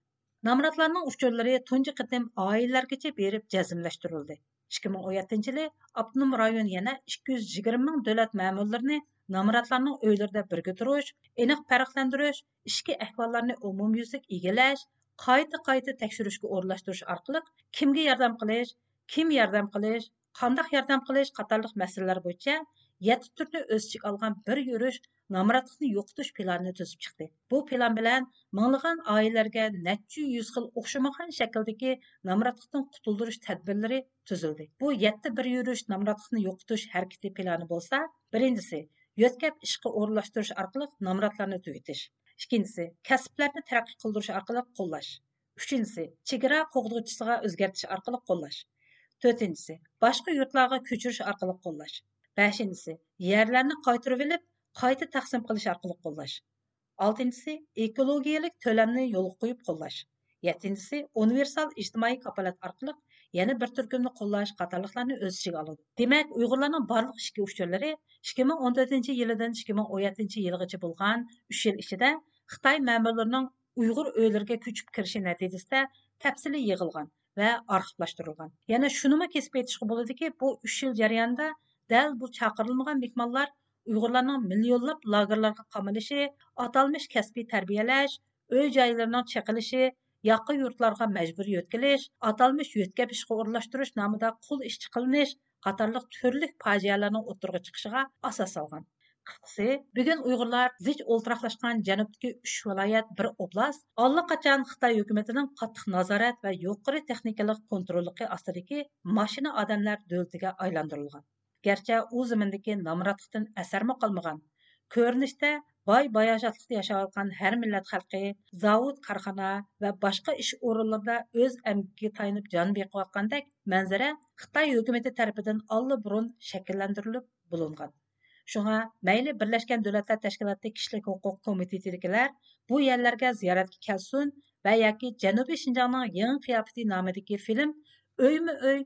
Nomratlarning uchurlari tunji qitim oilalargacha berib jazmlashtirildi. 2017 yili Abnum rayon yana 220 ming davlat ma'murlarini nomratlarning uylarida birga turish aniq farqlantirish ichki ahvollarni umumyuzlik egallash qayta qayta tekshirishga o'rlashtirish orqali kimga yordam qilish kim yordam qilish qandoq yordam qilish qatorliq masalalar bo'yicha yetti turni o'z ichiga olgan bir yurish nomratlikni yo'qotish planini tuzib chiqdi bu plan bilan minglagan oilalarga necha yuz xil o'xshamagan shakldagi nomratlikdan qutuldirish tadbirlari tuzildi bu yetti bir yurish nomratlikni yo'qotish harakati plani bo'lsa birinchisi yo'tkab ishga o'rinlashtirish orqali nomratlarni tugatish ikkinchisi kasblarni taraqqiy qildirish orqali qo'llash uchinchisi chegara qo'g'duvchisiga o'zgartish orqali qo'llash to'rtinchisi boshqa yurtlarga ko'chirish orqali qo'llash beshinchisi yerlarni qaytirib olib qayta taqsim qilish orqali qo'llash oltinchisi ekologiyalik to'lamni yo'lga qo'yib qo'llash yettinchisi universal ijtimoiy kapolat orqali yana bir turkumni qo'llash qatorliqlarni o'z ichiga oladi demak uyg'urlarning barliq ishki uchurlari ikki ming o'n to'rtinchi yilidan ikki ming o'n yettinchi yilgacha bo'lgan uch yil ichida xitoy ma'murlarining uyg'ur o'ylariga ko'chib kirishi natijasida tafsili yig'ilgan va arxivlashtirilgan yana dal bu chaqirilmagan mehmonlar uyg'urlarning millionlab lagerlarga qamalishi atalmish kasbiy tarbiyalash uy joylarining chiqilishi yaqin yurtlarga majburiy yo'tkilish atalmish yo'tkab ishga o'rlashtirish nomida qul ishchi qilinish qatorliq turli fojialarning o'tirg'a chiqishiga asos solgan qisqasi bugun uyg'urlar zich o'ltiraqlashgan janubdagi uch viloyat bir oblast allaqachon xitoy hukumatining qattiq nazorat va yuqori texnikalik kontrolligi ostidagi mashina odamlar davlatiga aylantirilgan گەرچە ئۇ زېمىندىكى نامراتلىقتىن ئەسەرمۇ قالمىغان كۆرۈنۈشتە باي باياجاتلىقتا ياشاۋاتقان ھەر مىللەت خەلقى زاۋۇت قارخانا ۋە باشقا ئىش ئورۇنلىرىدا ئۆز ئەمگىكىگە تايىنىپ جان بېقىۋاتقاندەك مەنزىرە خىتاي ھۆكۈمىتى تەرىپىدىن бұрын شەكىللەندۈرۈلۈپ بولۇنغان. Шуңа мәйлі Бірләшкен Дөләтләр Тәшкилаты кишлек хукук комитетидикиләр бу йәлләргә зияраткә келсен ва яки Җәнүби Шинҗаңның яңа кыяфәте намындагы фильм өймө-өй,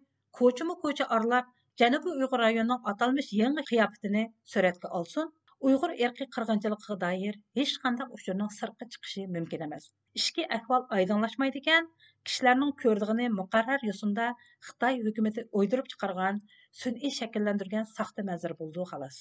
janubiy uyg'ur rayonining atalmish yangi qiyofatini suratga olsin uyg'ur erkiy qirg'inchiligiga doir hech qanday uchurning sirtqa chiqishi mumkin emas. Ishki ahvol oydinlashmaydi ekan kishilarning ko'rdig'ini muqarrar yo'sinda xitoy hukumati o'ydirib chiqargan sun'iy shakllantirgan soxta manzir bo'ldi xolos.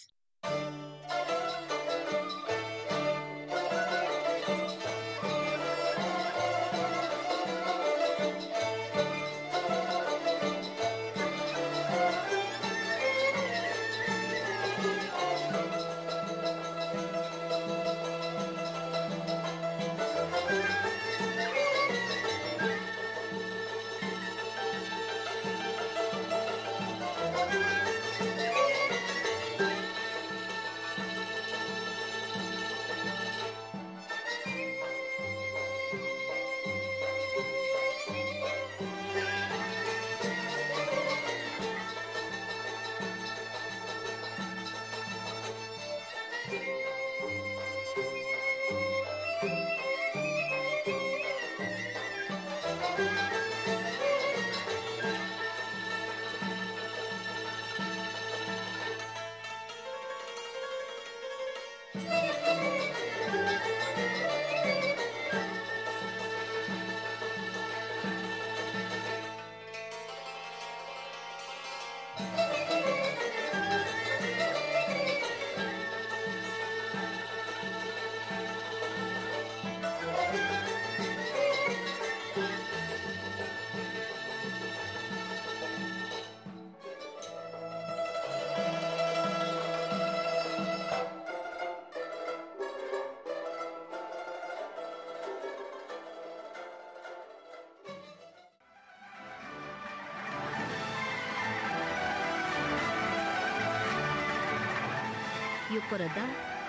Yuqorida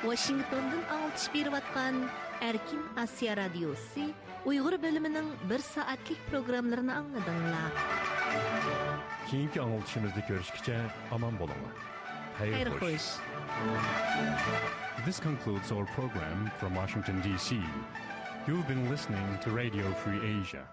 Washingtondan anglitish berib atgan Erkin Asiya radiosi Uyg'ur bo'limining 1 soatlik programmalarini angladinglar. Keyingi anglitishimizda ko'rishguncha omon bo'linglar. Xayr xo'sh. This concludes our program from Washington, D.C. You've been listening to Radio Free Asia.